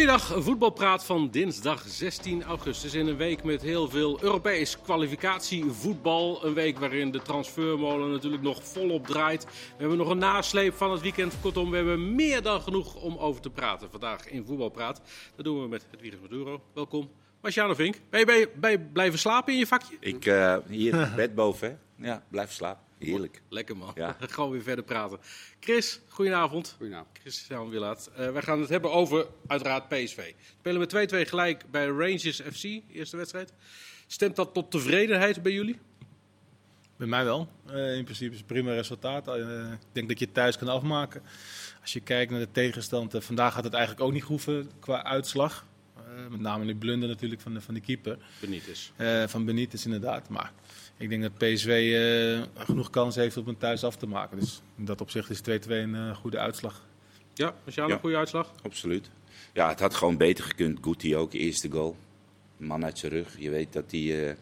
Goeiedag, voetbalpraat van dinsdag 16 augustus. In een week met heel veel Europees kwalificatievoetbal. Een week waarin de transfermolen natuurlijk nog volop draait. We hebben nog een nasleep van het weekend. Kortom, we hebben meer dan genoeg om over te praten vandaag in Voetbalpraat. Dat doen we met het Wiegers Maduro. Welkom. Marciano Vink, ben je blijven slapen in je vakje? Ik, uh, hier, bed boven, hè? Ja, blijf slapen. Heerlijk. Lekker man. Ja. Gewoon weer verder praten. Chris, goedenavond. Goedenavond. Christian Willaert. Uh, wij gaan het hebben over uiteraard PSV. Spelen met 2-2 gelijk bij Rangers FC, eerste wedstrijd. Stemt dat tot tevredenheid bij jullie? Bij mij wel. Uh, in principe is het een prima resultaat. Uh, ik denk dat je het thuis kan afmaken. Als je kijkt naar de tegenstand, uh, vandaag had het eigenlijk ook niet hoeven qua uitslag. met name die blunder natuurlijk van de, van de keeper. Benitez. van Benitez inderdaad. Maar ik denk dat PSV uh, genoeg kans heeft om het thuis af te maken. Dus in dat opzicht is 2-2 een uh, goede uitslag. Ja, was jou ja, een goede uitslag? Absoluut. Ja, het had gewoon beter gekund. Guti ook, eerste goal. Man uit zijn rug. Je weet dat hij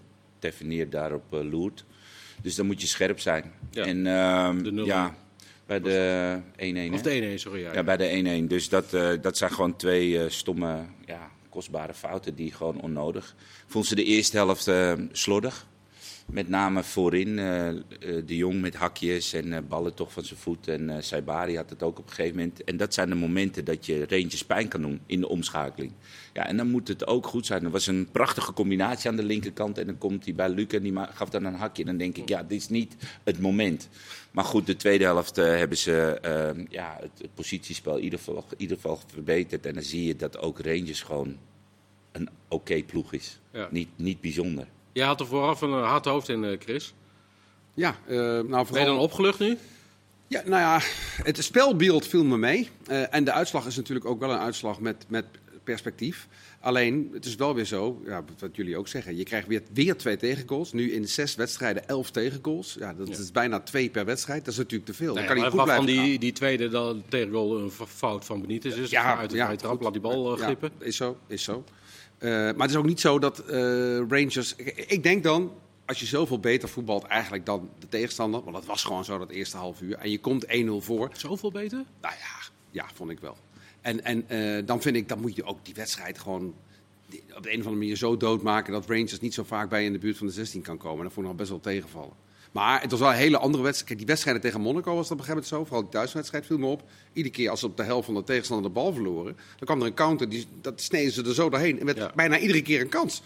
uh, daarop loert. Dus dan moet je scherp zijn. Ja. En uh, ja, bij de 1-1. Of de 1-1, sorry. Ja, ja, bij de 1-1. Dus dat, dat zijn gewoon twee stomme, ja, kostbare fouten die gewoon onnodig. Ik vond ze de eerste helft slordig. Met name voorin, uh, uh, de Jong met hakjes en uh, ballen toch van zijn voet. En Saibari had het ook op een gegeven moment. En dat zijn de momenten dat je Rangers pijn kan doen in de omschakeling. Ja, en dan moet het ook goed zijn. Er was een prachtige combinatie aan de linkerkant. En dan komt hij bij Luc en die gaf dan een hakje. En dan denk ik, ja, dit is niet het moment. Maar goed, de tweede helft hebben ze ja, het, het, positiespel in ieder, geval, in ieder geval verbeterd. En dan zie je dat ook Rangers gewoon een oké okay ploeg is. Ja. Niet, niet bijzonder. Jij had er vooraf een hard hoofd in, Chris. Ja, uh, nou vooral... Ben je dan opgelucht nu? Ja, nou ja, het spelbeeld viel me mee. Uh, en de uitslag is natuurlijk ook wel een uitslag met, met perspectief. Alleen, het is wel weer zo, ja, wat jullie ook zeggen, je krijgt weer, weer twee tegengoals. Nu in zes wedstrijden elf tegengoals. Ja, dat ja. is bijna twee per wedstrijd. Dat is natuurlijk te veel. Nee, dan kan niet goed van die, die tweede dan, tegengoal een fout van Benitez is. Ja, uit de ja, trap, laat die bal uh, glippen. Ja, is zo, is zo. Uh, maar het is ook niet zo dat uh, Rangers. Ik, ik, denk dan, als je zoveel beter voetbalt eigenlijk dan de tegenstander. Want dat was gewoon zo dat eerste half uur. En je komt 1-0 voor. Zoveel beter? Nou ja, ja vond ik wel. En, en uh, dan vind ik, dan moet je ook die wedstrijd gewoon op de een of andere manier zo doodmaken. dat Rangers niet zo vaak bij in de buurt van de 16 kan komen. Dat vond ik nog best wel tegenvallen. Maar het was wel een hele andere wedstrijd. Kijk, die wedstrijden tegen Monaco was dat op een gegeven moment zo. Vooral die thuiswedstrijd viel me op. Iedere keer als ze op de helft van de tegenstander de bal verloren... dan kwam er een counter, die, dat sneden ze er zo doorheen. En werd ja. bijna iedere keer een kans.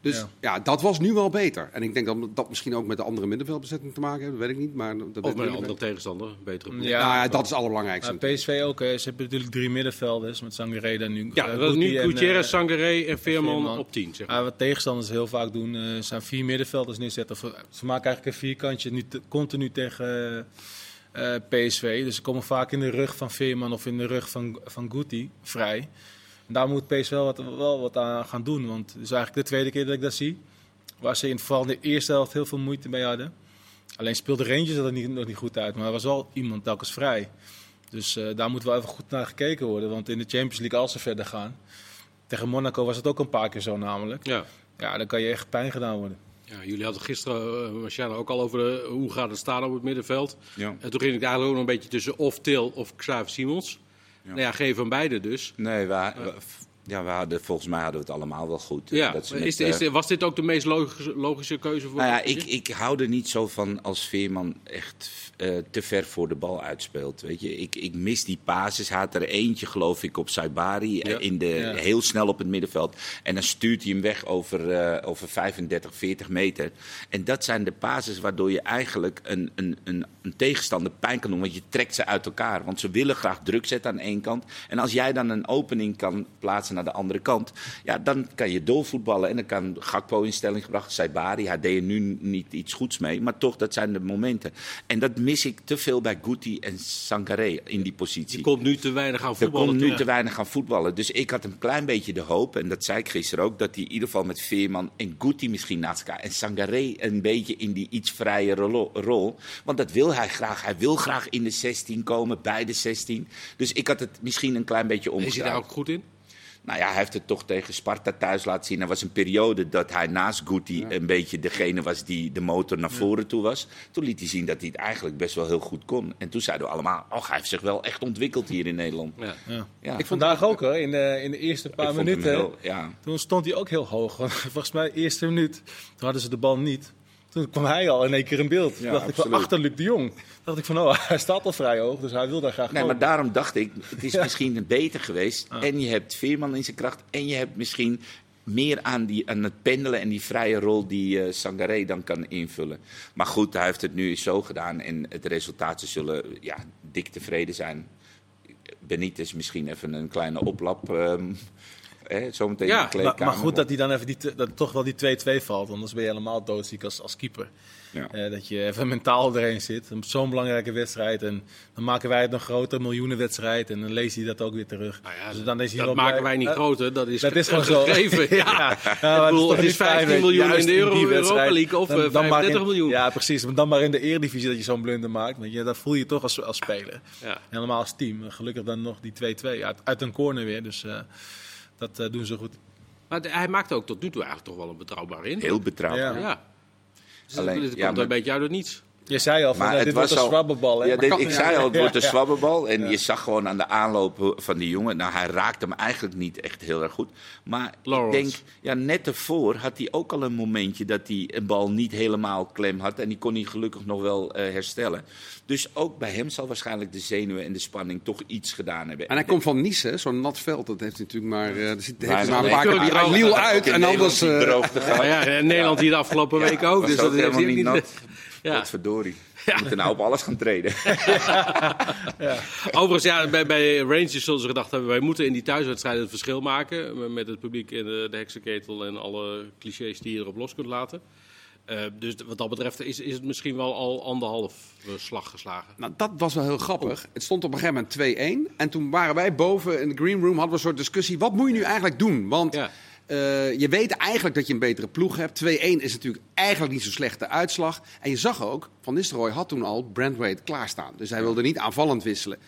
Dus ja. ja. dat was nu wel beter. En ik denk dat dat misschien ook met de andere middenveldbezetting te maken heeft. Dat weet ik niet. Maar dat of met een andere tegenstander. Betere ja, ja, ja, dat is het allerbelangrijkste. Ja, PSV ook. Hè. Ze hebben natuurlijk drie middenvelders met Sangaré dan nu. Ja, dat is nu Gutierrez, uh, Sangaré en Veerman, Veerman op tien. Zeg maar. ja, wat tegenstanders heel vaak doen, uh, zijn vier middenvelders neerzetten. Ze maken eigenlijk een vierkantje nu continu tegen uh, PSV. Dus ze komen vaak in de rug van Veerman of in de rug van, van Guti vrij. En daar moet PSV wel wat, wel wat aan gaan doen. Want het is eigenlijk de tweede keer dat ik dat zie. Waar ze in vooral in de eerste helft heel veel moeite mee hadden. Alleen speelde Rangers dat niet, nog niet goed uit. Maar er was wel iemand telkens vrij. Dus uh, daar moet wel even goed naar gekeken worden. Want in de Champions League, als ze verder gaan. Tegen Monaco was het ook een paar keer zo namelijk. Ja, ja dan kan je echt pijn gedaan worden. Ja, jullie hadden gisteren, uh, ook al over de, hoe gaat het staan op het middenveld. Ja. En toen ging ik eigenlijk ook nog een beetje tussen of Til of Xavier Simons. Ja. Nou ja, geen van beide dus. Nee, we, we, ja, we hadden, volgens mij hadden we het allemaal wel goed. Ja. Dat met, is, is, was dit ook de meest logische, logische keuze voor nou ja, ik, ik hou er niet zo van als Veerman echt uh, te ver voor de bal uitspeelt. Weet je? Ik, ik mis die pases. Hij had er eentje, geloof ik, op Saibari. Ja. In de, ja. Heel snel op het middenveld. En dan stuurt hij hem weg over, uh, over 35, 40 meter. En dat zijn de pases waardoor je eigenlijk een, een, een, een tegenstander pijn kan doen. Want je trekt ze uit elkaar. Want ze willen graag druk zetten aan één kant. En als jij dan een opening kan plaatsen naar de andere kant. Ja, dan kan je doorvoetballen. En dan kan Gakpo in stelling gebracht. Saibari, hij deed er nu niet iets goeds mee. Maar toch, dat zijn de momenten. En dat mis ik te veel bij Guti en Sangaré in die positie. Je komt nu te weinig aan voetballen. Er komt nu te weinig aan voetballen. Dus ik had een klein beetje de hoop, en dat zei ik gisteren ook, dat hij in ieder geval met Veerman en Guti misschien naast elkaar. En Sangaré een beetje in die iets vrijere rol. Want dat wil hij graag. Hij wil graag in de 16 komen, bij de 16. Dus ik had het misschien een klein beetje omgedraaid. Is hij daar ook goed in? Nou ja, hij heeft het toch tegen Sparta thuis laten zien. Er was een periode dat hij naast Guti een beetje degene was die de motor naar voren toe was. Toen liet hij zien dat hij het eigenlijk best wel heel goed kon. En toen zeiden we allemaal, oh, hij heeft zich wel echt ontwikkeld hier in Nederland. Ja. Ja. Ja. Ik vandaag ook hoor, in de, in de eerste paar minuten. heel- ja. Toen stond hij ook heel hoog. Volgens mij, de eerste minuut, toen hadden ze de bal niet. Toen kwam hij al in één keer in beeld. Ja, dacht ik van achter Luc de Jong. Dacht ik van, oh, hij staat al vrij hoog, dus hij wil daar graag Nee, maar daarom dacht ik, het is Ja. misschien beter geweest. En je hebt Veerman in zijn kracht. En je hebt misschien meer aan, die, aan het pendelen en die vrije rol die eh Sangaré dan kan invullen. Maar goed, hij heeft het nu zo gedaan. En het resultaat, ze zullen ja, dik tevreden zijn. Benitez misschien even een kleine oplap. ehm hè, zometeen Ja, in de Maar, kleedkamer. maar goed dat hij dan even die, te- dat toch wel die 2-2 valt. Anders ben je helemaal doodziek als, als keeper. Ja. Eh, dat je even mentaal erin zit. Zo'n belangrijke wedstrijd. En dan maken wij het nog groter, miljoenenwedstrijd. En dan leest hij dat ook weer terug. Nou ja, dus dan is hij dat maken blij. wij niet Eh, groter, dat is, Dat is gewoon zo. gegeven. Ja. Ja, Ik bedoel, toch het is niet fijn, 15 weet je, miljoen in de Euro- die Europa wedstrijd. League of, eh, maar 35 in- miljoen. Ja, precies. Maar dan maar in de Eredivisie dat je zo'n blunder maakt. Weet je, dat voel je toch als, als speler. Ja. Helemaal als team. Gelukkig dan nog die 2-2 uit, uit een corner weer. Dus eh, dat eh, doen ze goed. Maar hij maakte ook tot nu toe eigenlijk toch wel een betrouwbaar in. Heel betrouwbaar. Ja. Ja. Dus Alleen, het ja, komt maar- een beetje uit het niets. Je zei al, van, Maar het dit was wordt een al- zwabberbal. hè? Ja, Maar dit- ik zei al, het Ja, wordt een ja. zwabberbal. En je zag gewoon aan de aanloop van die jongen. Nou, hij raakte hem eigenlijk niet echt heel erg goed. Maar Lawrence. ik denk, ja, net ervoor had hij ook al een momentje dat hij een bal niet helemaal klem had. En die kon hij gelukkig nog wel eh, herstellen. Dus ook bij hem zal waarschijnlijk de zenuwen en de spanning toch iets gedaan hebben. En hij komt van Nice, zo'n nat veld. Dat heeft hij natuurlijk maar, eh, er zit, Weinig maar een paar keer uit. En anders... Nederland eh. Maar ja, Nederland hier de afgelopen weken ook. Dus dat heeft helemaal hij ook niet niet. nat. Ja. Wat verdorie. We moeten nou op alles gaan treden. Overigens, ja, bij, bij Rangers zullen ze gedacht hebben... wij moeten in die thuiswedstrijden het verschil maken... met het publiek in de, de heksenketel en alle clichés die je erop los kunt laten. Eh, dus wat dat betreft is, is het misschien wel al anderhalf eh, slag geslagen. Nou, dat was wel heel grappig. Het stond op een gegeven moment 2-1. En toen waren wij boven in de green room, hadden we een soort discussie. Wat moet je nu eigenlijk doen? Want Ja. Eh, je weet eigenlijk dat je een betere ploeg hebt. 2-1 is natuurlijk eigenlijk niet zo'n slechte uitslag. En je zag ook, Van Nistelrooy had toen al Brandweight klaarstaan. Dus hij wilde niet aanvallend wisselen.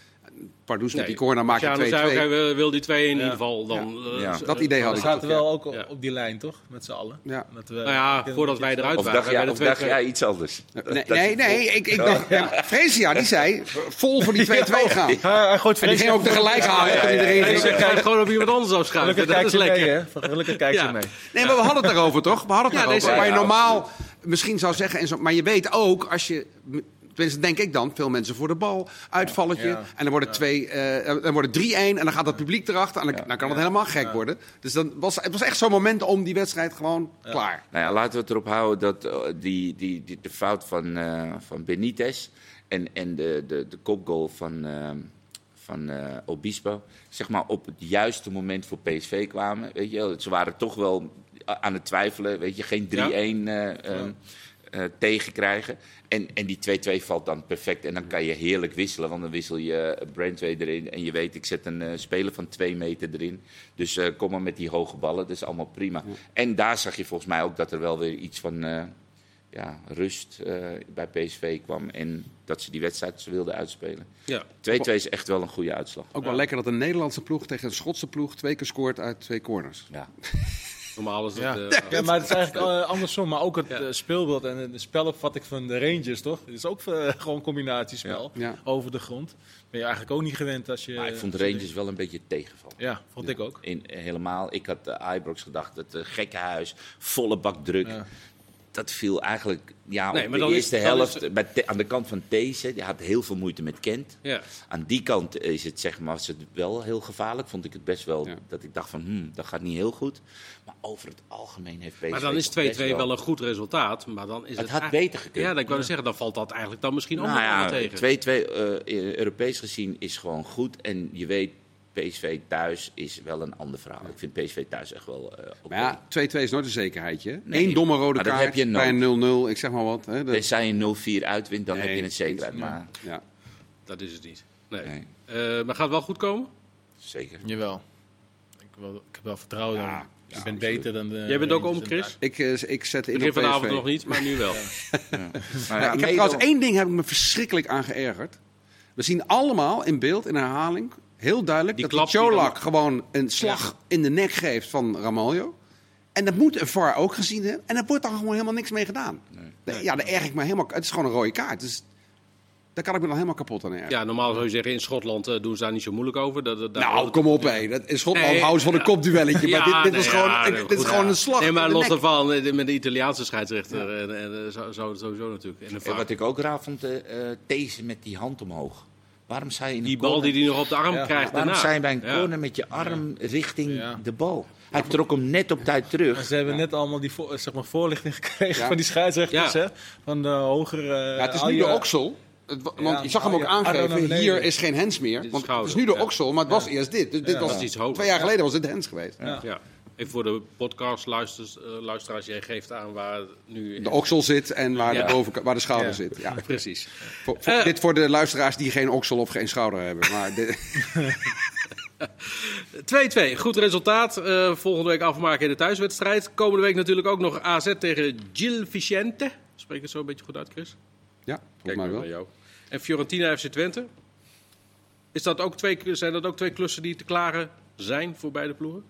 Pardoes met die corner maakt je 2-2. zei ook, hij wil, die 2 in ieder geval dan... eh, Dat idee eh, had We ik. zaten wel ook op, die lijn, toch? Met z'n allen. Ja. Dat we, Nou ja, voordat wij eruit Of waren. dacht, jij, wij of dacht 2-2. jij iets anders? Nee, nee, nee, ik, ik dacht, ja, Fresia die zei vol voor die 2-2 gaan. Hij, hij gooit En die ging ook tegelijk halen. toen iedereen Nee, ging. ze kijkt gewoon op iemand anders afschuiven. Gelukkig Dat is lekker. hè? Gelukkig kijkt Ja. ze mee. Nee, maar we hadden het erover, toch? We hadden het nee, waar je normaal misschien zou zeggen... En zo, maar je weet ook, als je... Tenminste, denk ik dan, veel mensen voor de bal, uitvalletje. Ja. En dan worden twee, eh, dan wordt het 3-1 en dan gaat het publiek erachter. En dan, dan kan het helemaal gek worden. Dus dan was, het was echt zo'n moment om die wedstrijd gewoon klaar. Nou ja, laten we het erop houden dat eh, die, die, die, de fout van, eh, van Benitez en, en de, de, de kopgoal van, eh, van eh, Obispo, zeg maar op het juiste moment voor PSV kwamen. Weet je, ze waren toch wel aan het twijfelen, weet je, geen 3-1 eh, eh, eh, tegenkrijgen. En, en die 2-2 valt dan perfect. En dan kan je heerlijk wisselen, want dan wissel je Brandway erin. En je weet, ik zet een eh, speler van 2 meter erin. Dus eh, kom maar met die hoge ballen, dat is allemaal prima. En daar zag je volgens mij ook dat er wel weer iets van eh, ja, rust eh, bij PSV kwam. En dat ze die wedstrijd wilden uitspelen. 2-2 Ja. is echt wel een goede uitslag. Ook wel lekker dat een Nederlandse ploeg tegen een Schotse ploeg twee keer scoort uit twee corners. Ja. Normaal is het... Ja. eh, ja, maar het is eigenlijk eh, andersom. Maar ook het eh, speelbeeld en de spelopvatting van de Rangers, toch? Het is ook gewoon een combinatiespel Ja. Ja. over de grond. Ben je eigenlijk ook niet gewend als je... Maar ik vond de Rangers wel een beetje tegenvallen. Ja, vond ik ook. In, helemaal, ik had uh, Ibrox gedacht, het uh, gekke huis, volle bak druk. Dat viel eigenlijk ja, Nee, op de dan is- eerste dan helft bij Te- aan de kant van These. Die had heel veel moeite met Kent. ja. Aan die kant is het, zeg maar, was het wel heel gevaarlijk. Vond ik het best wel Ja. dat ik dacht van, hmm, dat gaat niet heel goed. Maar over het algemeen heeft PSV Maar dan is 2-2 toch best wel een goed resultaat. Maar dan is het, Het had eigenlijk- beter gekund. Ja, dat ik wou zeggen, dan valt dat eigenlijk dan misschien ook Nou tegen. 2-2 eh, Europees gezien is gewoon goed. En je weet, PSV thuis is wel een ander verhaal. Ik vind PSV thuis echt wel... eh. Maar ja, 2-2 is nooit een zekerheidje. Nee, Eén domme rode kaart heb je bij een 0-0, ik zeg maar wat. Hè, dat- Tenzij je 0-4 uitwint, dan Nee, heb je het zekerheid. Maar ja. Dat is het niet. Nee. Nee. Eh, maar gaat het wel goed komen? zeker. Jawel. Ik, wil, ik heb wel vertrouwen Ja, in. ja, ik ben beter dan de Jij bent ook om, Chris? Ik, eh, ik zet in Begin op vanavond nog niet, maar nu wel. Maar Ja, ja, ik heb trouwens één ding heb ik me verschrikkelijk aan geërgerd. We zien allemaal in beeld, in herhaling, heel duidelijk Die dat Cholak dan- gewoon een slag in de nek geeft van Ramaljo. En dat moet een VAR ook gezien hebben. En daar wordt dan gewoon helemaal niks mee gedaan. Nee, Ja, daar erg ik me helemaal... Het is gewoon een rode kaart. Dus daar kan ik me dan helemaal kapot aan ergeren. Ja, normaal zou je zeggen, in Schotland eh, doen ze daar niet zo moeilijk over. Dat, nou, kom op, hé. Dat- In Schotland Nee, houden ze van een kopduelletje. Maar dit, dit nee, is gewoon, ja, dit is goed, gewoon ja. een slag Nee, maar los daarvan, eh, met de Italiaanse scheidsrechter en, en, eh, zo, zo, sowieso natuurlijk. En En wat ik ook raar vond, eh eh, deze met die hand omhoog. Waarom je in Die bal corner- die hij nog op de arm Ja, krijgt Waarom daarna. je bij een Ja. corner met je arm richting Ja. de bal? Hij trok hem net op tijd terug. Ze hebben net allemaal die voor- zeg maar, voorlichting gekregen Ja. van die scheidsrechters. Ja. Hè? Van de hogere... Ja, het is nu je- de oksel. Het want Ja, je zag hem ook aangeven, hier is geen hens meer. Want het is nu de oksel, maar het was eerst dit. Dus dit Ja. was, twee jaar geleden was het de hens geweest. Ja. Even voor de podcast luisters, eh, luisteraars, jij geeft aan waar nu... De oksel zit en waar, Ja. de, boven, waar de schouder Ja. zit. Ja. Precies. Voor, voor- Eh. dit voor de luisteraars die geen oksel of geen schouder hebben. Maar dit- 2-2, goed resultaat. Eh, volgende week afmaken in de thuiswedstrijd. Komende week natuurlijk ook nog AZ tegen Gil Vicente. Spreek het zo een beetje goed uit, Chris? ja, volgens mij wel. naar jou. En Fiorentina FC Twente. Is dat ook twee, zijn dat ook twee klussen die te klaren zijn voor beide ploegen?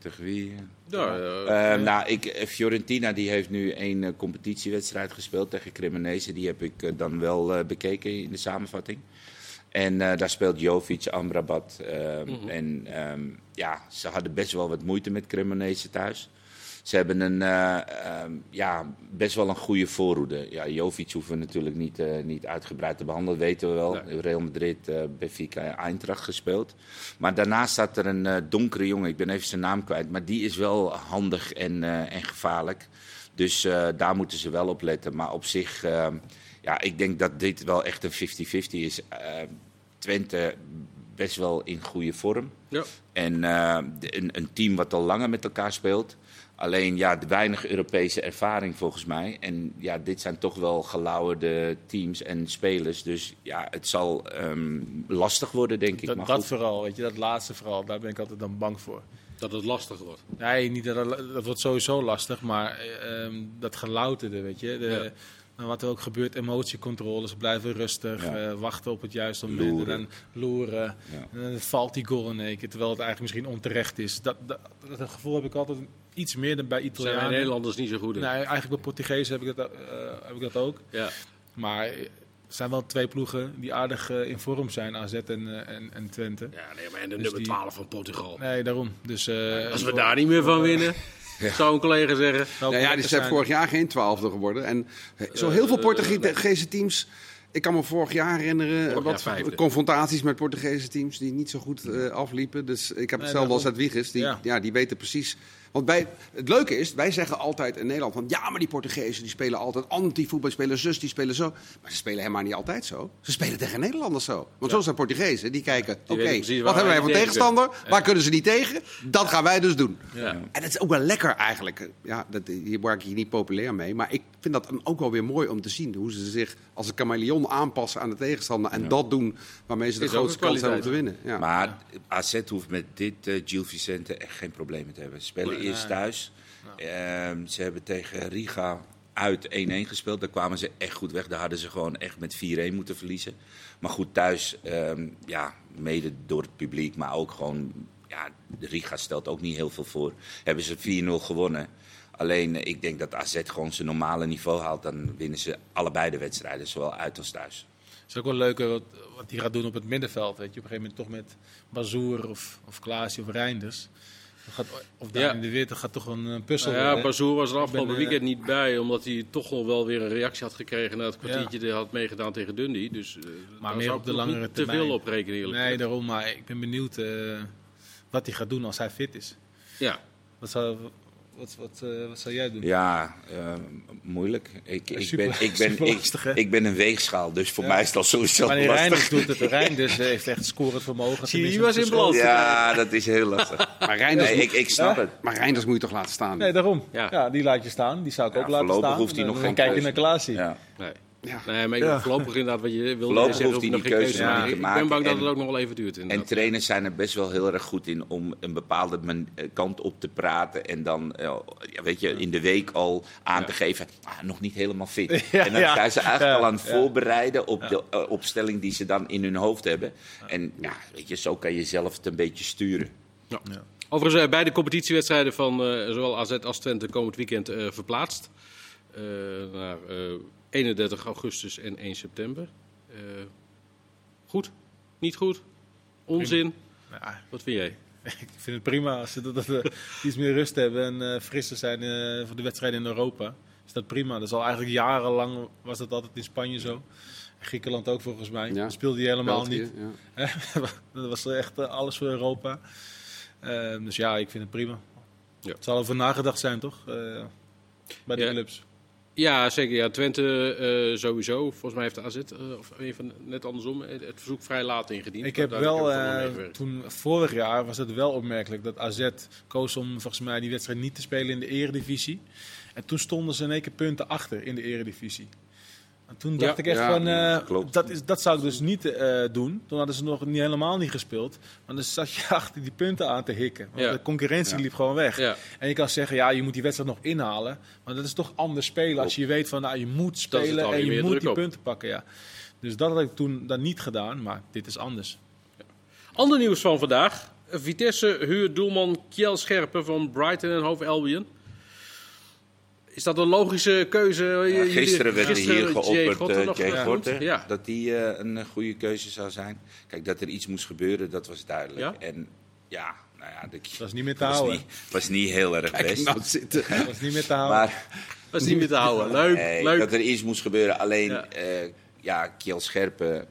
Tegen wie? Ja, eh, Eh, nou, ik, eh, Fiorentina die heeft nu een eh, competitiewedstrijd gespeeld tegen Cremonese. Die heb ik eh, dan wel eh, bekeken in de samenvatting. En eh, daar speelt Jovic, Amrabat. eh, En ehm, ja, ze hadden best wel wat moeite met Cremonese thuis. Ze hebben een, eh, ehm, ja, best wel een goede voorhoede. Ja, Jovic hoeven we natuurlijk niet, eh, niet uitgebreid te behandelen, weten we wel. Nee. Real Madrid, eh Benfica en Eintracht gespeeld. Maar daarnaast staat er een donkere jongen, ik ben even zijn naam kwijt. Maar die is wel handig en, en gevaarlijk. Dus daar moeten ze wel op letten. Maar op zich, eh, ja, ik denk dat dit wel echt een 50-50 is. Eh, Twente best wel in goede vorm. ja. En een, een team wat al langer met elkaar speelt. Alleen ja, de weinig Europese ervaring volgens mij. En ja, dit zijn toch wel gelauwerde teams en spelers. Dus ja, het zal ehm, lastig worden, denk ik. Dat, maar dat goed. vooral, weet je, dat laatste vooral, daar ben ik altijd dan bang voor. Dat het lastig wordt. Nee, niet dat, het- dat wordt sowieso lastig, maar eh, ehm, dat gelouterde, weet je. De, Ja. nou, wat er ook gebeurt, emotiecontroles, blijven rustig, Ja. eh, wachten op het juiste moment Loeren. en loeren. Ja. En dan valt die goal in één keer, terwijl het eigenlijk misschien onterecht is. Dat, dat, dat gevoel heb ik altijd iets meer dan bij Zijn wij Italianen. Nederlanders niet zo goed in. Nee, eigenlijk bij Portugezen heb ik dat, eh, heb ik dat ook. Ja. Maar er zijn wel twee ploegen die aardig eh, in vorm zijn, AZ en, eh, en, en Twente. ja, nee, maar en de Dus nummer die- 12 van Portugal. Nee, daarom. Dus, eh, Als we daar niet meer van winnen, zou een collega zeggen. zou Nou ja, die zijn zijn. vorig jaar geen twaalfde geworden. En zo heel veel Portugese teams. Ik kan me vorig jaar herinneren Vorig wat confrontaties met Portugese teams die niet zo goed eh, afliepen. Dus ik heb Nee, hetzelfde als daarom. Edwiges. Die, ja. Ja. die weten precies. Want wij, het leuke is, wij zeggen altijd in Nederland van ja, maar die Portugezen die spelen altijd anti-voetbal, spelen zus, die spelen zo. Maar ze spelen helemaal niet altijd zo. Ze spelen tegen Nederlanders zo. Want zo zijn Portugezen, die kijken, oké, wat hebben wij wij voor tegen tegenstander? Waar kunnen ze niet tegen? Dat gaan wij dus doen. Ja. En het is ook wel lekker eigenlijk. Ja, dat, hier word ik hier niet populair mee. Maar ik vind dat dan ook wel weer mooi om te zien. Hoe ze zich als een chameleon aanpassen aan de tegenstander. En dat doen waarmee ze de grootste kans hebben om te winnen. Ja. Maar AZ hoeft met dit eh Gil Vicente echt geen problemen te hebben. Spelen Eerst thuis. Ehm, ze hebben tegen Riga uit 1-1 gespeeld. Daar kwamen ze echt goed weg. Daar hadden ze gewoon echt met 4-1 moeten verliezen. Maar goed, thuis, ehm, ja, mede door het publiek, maar ook gewoon... Ja, Riga stelt ook niet heel veel voor. Hebben ze 4-0 gewonnen. Alleen, eh, ik denk dat AZ gewoon zijn normale niveau haalt. Dan winnen ze allebei de wedstrijden, zowel uit als thuis. Het is ook wel leuk wat, wat hij gaat doen op het middenveld. Weet je. Op een gegeven moment toch met Bazoer of, of Klaasje of Reinders. Dat gaat, of daar Ja. in de Witte gaat toch een, een puzzel Nou ja. Bazoer was er afgelopen ben, eh, weekend niet bij, omdat hij toch nog wel weer een reactie had gekregen na het kwartiertje die hij had meegedaan tegen Dundee. Dus, eh, daar meer op de langere niet te termijn. veel op rekenen eerlijk Nee, daarom. Maar ik ben benieuwd eh, wat hij gaat doen als hij fit is. Ja. Wat zou, wat, wat, eh, wat zou jij doen? Ja, eh, moeilijk. Ik, ik, Super- ben, ik, ben, ik, ben een weegschaal, dus voor Ja. mij is dat sowieso Wanneer lastig. Reinders doet het. Reinders eh, heeft echt scorend vermogen. Zie je, die was in balans. Ja, dat is heel lastig. Maar, Reinders Nee, moet, ik, ik snap het. maar Reinders moet je toch laten staan? Nee, daarom. Ja. Ja. die laat je staan. Die zou ik Ja, ook laten voorlopig staan. hoeft hij En nog dan geen kijken keuze. naar Klaasie. Ja. Nee. Ja. Nee, maar ik Ja. voorlopig inderdaad wat je wilde Voorlopig zeggen. hoeft hij die keuze te maken. Ik ben bang dat En- het ook nog wel even duurt. En trainers zijn er best wel heel erg goed in om een bepaalde man- eh, kant op te praten. En dan, eh, ja, weet je, in de week al aan te geven, ah, nog niet helemaal fit. Ja, en dan ja. zijn ze eigenlijk Ja, al aan het voorbereiden op de eh, opstelling die ze dan in hun hoofd hebben. En ja, weet je, zo kan je zelf het een beetje sturen. Ja. Overigens, eh, beide competitiewedstrijden van eh, zowel AZ als Twente komend weekend eh, verplaatst. Eh, naar eh, 31 augustus en 1 september. Eh, goed? Niet goed? Onzin? Wat vind jij? ik vind het prima als ze dat, we iets meer rust hebben en eh, frisser zijn eh, voor de wedstrijden in Europa. Is dat prima. Dat is al eigenlijk jarenlang was dat altijd in Spanje zo. En Griekenland ook volgens mij. Ja. Speelde je helemaal België, niet. ja. dat was echt alles voor Europa. Eh, dus ja, ik vind het prima. Ja. Het zal over nagedacht zijn, toch? Bij de clubs. Ja, zeker. Ja, Twente eh, sowieso. Volgens mij heeft de AZ, eh, of even net andersom, het het verzoek vrij laat ingediend. Ik heb wel, eh, toen vorig jaar was het wel opmerkelijk dat AZ koos om volgens mij die wedstrijd niet te spelen in de eredivisie. En toen stonden ze in één keer punten achter in de eredivisie. En toen dacht Ja, ik echt ja, van, eh, dat, is, dat zou ik dus niet eh, doen. Toen hadden ze nog niet, helemaal niet gespeeld. Maar dan zat je achter die punten aan te hikken. Want Ja. de concurrentie liep gewoon weg. En je kan zeggen, ja, je moet die wedstrijd nog inhalen. Maar dat is toch anders spelen als je weet van, nou, je moet spelen en je moet die op. punten pakken. Ja. Dus dat had ik toen dan niet gedaan, maar dit is anders. Ander nieuws van vandaag. Vitesse huurt doelman Kjell Scherpen van Brighton en Hove Albion. Is dat een logische keuze? Ja, gisteren werd er hier geopperd, eh, Jay Ja. dat die eh, een eh, goede keuze zou zijn. Kijk, dat er iets moest gebeuren, dat was duidelijk. Ja? En ja, nou ja, de, Dat is niet meer te was houden. niet, was niet heel erg Kijk, best. nou zitten. Dat is niet meer te houden. Maar Dat is niet meer te houden. Leuk, leuk. dat er iets moest gebeuren. Alleen, Ja. ja, ja Kjell Scherpen,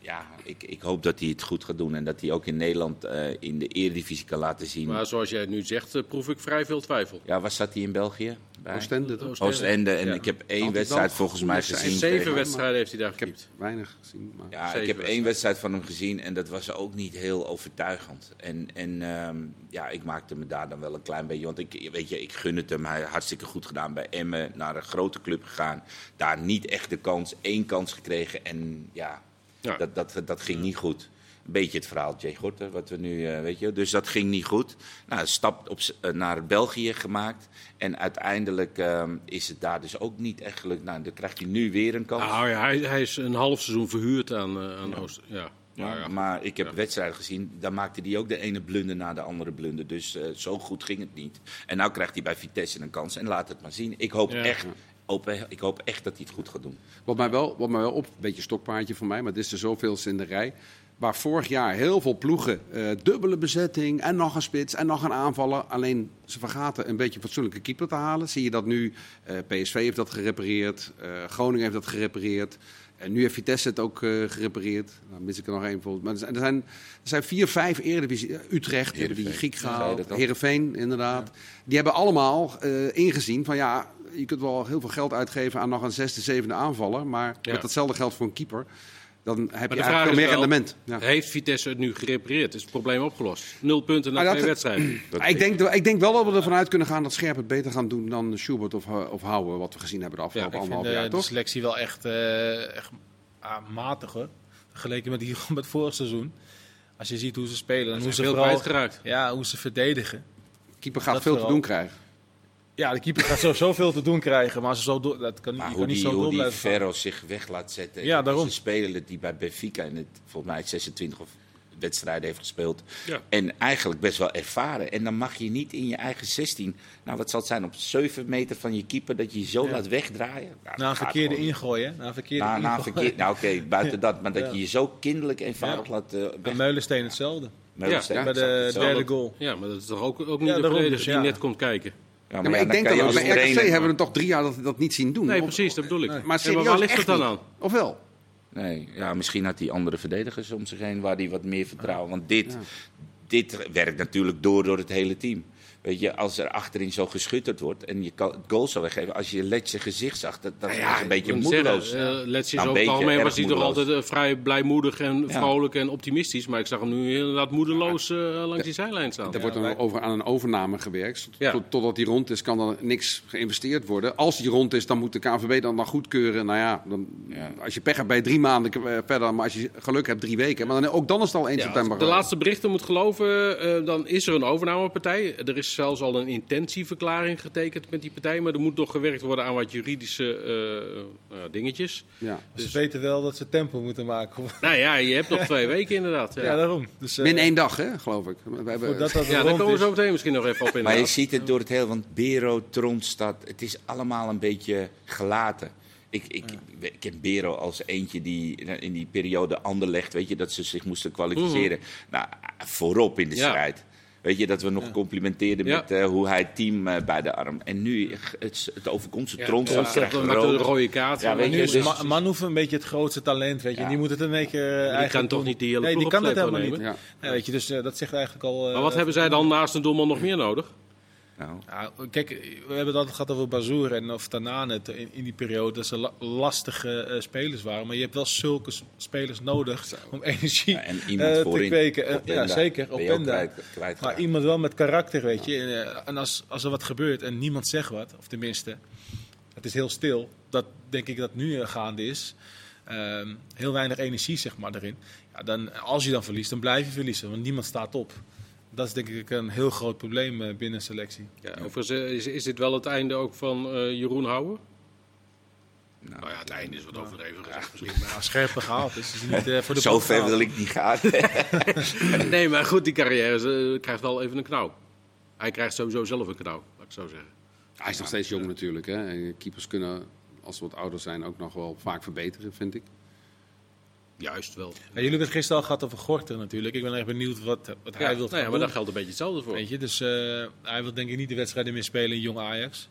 ja, ik, ik hoop dat hij het goed gaat doen. En dat hij ook in Nederland eh, in de Eredivisie kan laten zien. Maar zoals jij het nu zegt, eh, proef ik vrij veel twijfel. Ja, waar zat hij in België? Bij Oostende, toch? Oostende. En Ja. ik heb één Altijd wedstrijd volgens mij gezien. Zeven tegen- wedstrijden heeft hij daar Ik heb weinig gezien. Maar... Ja, ik heb één wedstrijd van hem gezien en dat was ook niet heel overtuigend. En, en ehm, ja, ik maakte me daar dan wel een klein beetje... Want ik, weet je, ik gun het hem. Hij heeft hartstikke goed gedaan bij Emmen. Naar een grote club gegaan. Daar niet echt de kans. één kans gekregen. En ja, Ja. Dat, dat, dat ging niet goed. Een beetje het verhaal Jay Gorter, wat we nu, eh, weet je. Dus dat ging niet goed. Nou, stap op, eh, naar België gemaakt. En uiteindelijk ehm, is het daar dus ook niet echt gelukt. Nou, dan krijgt hij nu weer een kans. Nou ja, hij, hij is een half seizoen verhuurd aan, eh, aan Oost. Ja. Maar, Ja, ja. maar ik heb wedstrijden gezien, daar maakte hij ook de ene blunder na de andere blunder. Dus eh, zo goed ging het niet. En nu krijgt hij bij Vitesse een kans en laat het maar zien. Ik hoop, Ja. echt, hoop, ik hoop echt dat hij het goed gaat doen. Wat mij wel, wat mij wel op, een beetje stokpaardje voor mij, maar dit is de zoveelste in de rij. Waar vorig jaar heel veel ploegen, eh, dubbele bezetting en nog een spits en nog een aanvaller. Alleen ze vergaten een beetje een fatsoenlijke keeper te halen. Zie je dat nu? eh, PSV heeft dat gerepareerd, eh, Groningen heeft dat gerepareerd. En nu heeft Vitesse het ook gerepareerd. Nou, mis ik er nog één bijvoorbeeld. Maar er zijn, er zijn, er zijn vier, vijf Eredivisie. Utrecht hebben die. Griek gehaald. Heerenveen, inderdaad. Die hebben allemaal ingezien van ja, je kunt wel heel veel geld uitgeven aan nog een zesde, zevende aanvaller. Maar Ja. met datzelfde geld voor een keeper, dan heb de je eigenlijk veel meer wel, rendement. Ja. Heeft Vitesse het nu gerepareerd? Is het probleem opgelost? Nul punten na dat- twee wedstrijden. Ik, denk, ik denk wel dat we ervan uit kunnen gaan dat Scherp het beter gaan doen dan Schubert of, eh, of Houwe, wat we gezien hebben de afgelopen Ik vind anderhalf eh, jaar, de toch? selectie wel echt, eh, echt ah, matig hoor. Vergeleken met, die, met vorig seizoen. Als je ziet hoe ze spelen en hoe ze vooral ja, hoe ze verdedigen. Keeper gaat dat veel te doen krijgen. Ja, de keeper gaat zo zoveel te doen krijgen, maar ze zo dat kan, Maar hoe kan niet die, zo hoe door die blijven gaan. Ferro zich weg laat zetten. Ja, daarom. is een speler die bij Benfica in het, volgens mij 26 of wedstrijden heeft gespeeld. Ja. En eigenlijk best wel ervaren. En dan mag je niet in je eigen 16, nou wat zal het zijn, op 7 meter van je keeper, dat je je zo Ja. laat wegdraaien. Nou, Na een verkeerde gewoon niet. ingooi, hè? Na een verkeerde Na, verkeer, nou oké, buiten dat. Maar dat je je zo kinderlijk eenvoudig Ja. laat uh, Bij Meulensteen hetzelfde. Meulensteen, Ja, bij de derde goal. Ja, maar dat is toch ook, ook niet Ja, de verdediger dus, die ja. net komt kijken. Ja, Ja, maar ik denk dat we als bij RKC hebben we toch drie jaar dat dat niet zien doen. Nee, Of- precies, dat bedoel ik. Maar Ja, maar serieus, waar ligt het dan niet. aan? Of wel? Nee, ja, misschien had hij andere verdedigers om zich heen waar hij wat meer vertrouwen. Want dit, dit werkt natuurlijk door door het hele team. Weet je, als er achterin zo geschutterd wordt en je kan het goal zou weggeven. Als je Letje gezicht zag, dat, dat Ja, was een beetje moedeloos. zeggen, Letje is Nou, over het algemeen was hij toch altijd eh, vrij blijmoedig en Ja. vrolijk en optimistisch. Maar ik zag hem nu inderdaad moedeloos eh, langs die zijlijn staan. Er wordt dan over, aan een overname gewerkt. Tot- Ja. tot- totdat die rond is, kan er niks geïnvesteerd worden. Als die rond is, dan moet de KNVB dan, dan goedkeuren. Nou ja, dan, Ja. als je pech hebt, bij drie maanden eh, verder. Maar als je geluk hebt, drie weken. Maar dan, ook dan is het al 1 Ja, als september. de laatste berichten moet geloven, eh, dan is er een overnamepartij. Er is zelfs al een intentieverklaring getekend met die partij. Maar er moet nog gewerkt worden aan wat juridische eh, eh, dingetjes. Ja. Ze weten wel dat ze tempo moeten maken. Nou ja, je hebt nog twee weken inderdaad. Ja, Ja, daarom. Dus, eh, Min één dag, hè, geloof ik. We hebben, dat Ja, daar komen we zo meteen misschien nog even op in. Maar je ziet het door het hele, want Bero, Tronstad, het is allemaal een beetje gelaten. Ik, ik, ik ken Bero als eentje die in die periode Anderlecht, weet je, dat ze zich moesten kwalificeren. Nou, voorop in de Ja. strijd. Weet je, dat we nog complimenteerden Ja. met eh, hoe hij het team eh, bij de arm. En nu, het, het overkomt ze. Ja, krijgt met de rood. rode kaart. Ja, weet nu je, is dus- Ma- Manhoef een beetje het grootste talent, weet je. Ja. Die moet het in één keer eh, eigenlijk kan toch niet die hele Nee, die kan dat helemaal niet. Ja. Ja, weet je, dus dat zegt eigenlijk al... eh, Maar wat hebben zij dan naast een doelman nog meer nodig? Nou, kijk, we hebben het altijd gehad over Bazoer en of Tanane in, in die periode. Dat ze la- lastige eh, spelers waren. Maar je hebt wel zulke spelers nodig om energie ja, en iemand eh, voorin. te kweken. En- Openda, ja, zeker. kwijtgeraakt. Maar iemand wel met karakter, weet je. En, eh, en als, als er wat gebeurt en niemand zegt wat, of tenminste, het is heel stil. Dat denk ik dat nu eh, gaande is. Ehm, heel weinig energie, zeg maar, erin. Ja, dan, als je dan verliest, dan blijf je verliezen. Want niemand staat op. Dat is denk ik een heel groot probleem eh, binnen een selectie. Ja, overigens eh, is, is dit wel het einde ook van eh, Jeroen Houwen? Nou, Nou ja, het einde is wat overdreven gezegd misschien. Ja, scherper gehaald. Dus het is niet eh, voor de zo ver gehaald. wil ik niet gaan. Nee, maar goed, die carrière krijgt wel even een knauw. Hij krijgt sowieso zelf een knauw, laat ik zo zeggen. Hij is nog steeds jong natuurlijk. Hè. En keepers kunnen, als ze wat ouder zijn, ook nog wel vaak verbeteren, vind ik. Juist wel. Ja, jullie hebben het gisteren al gehad over Gorter natuurlijk. Ik ben echt benieuwd wat, wat Ja, hij wil nou ja, maar daar geldt een beetje hetzelfde voor. Weet je, dus eh, hij wil denk ik niet de wedstrijden meer spelen in jong Ajax.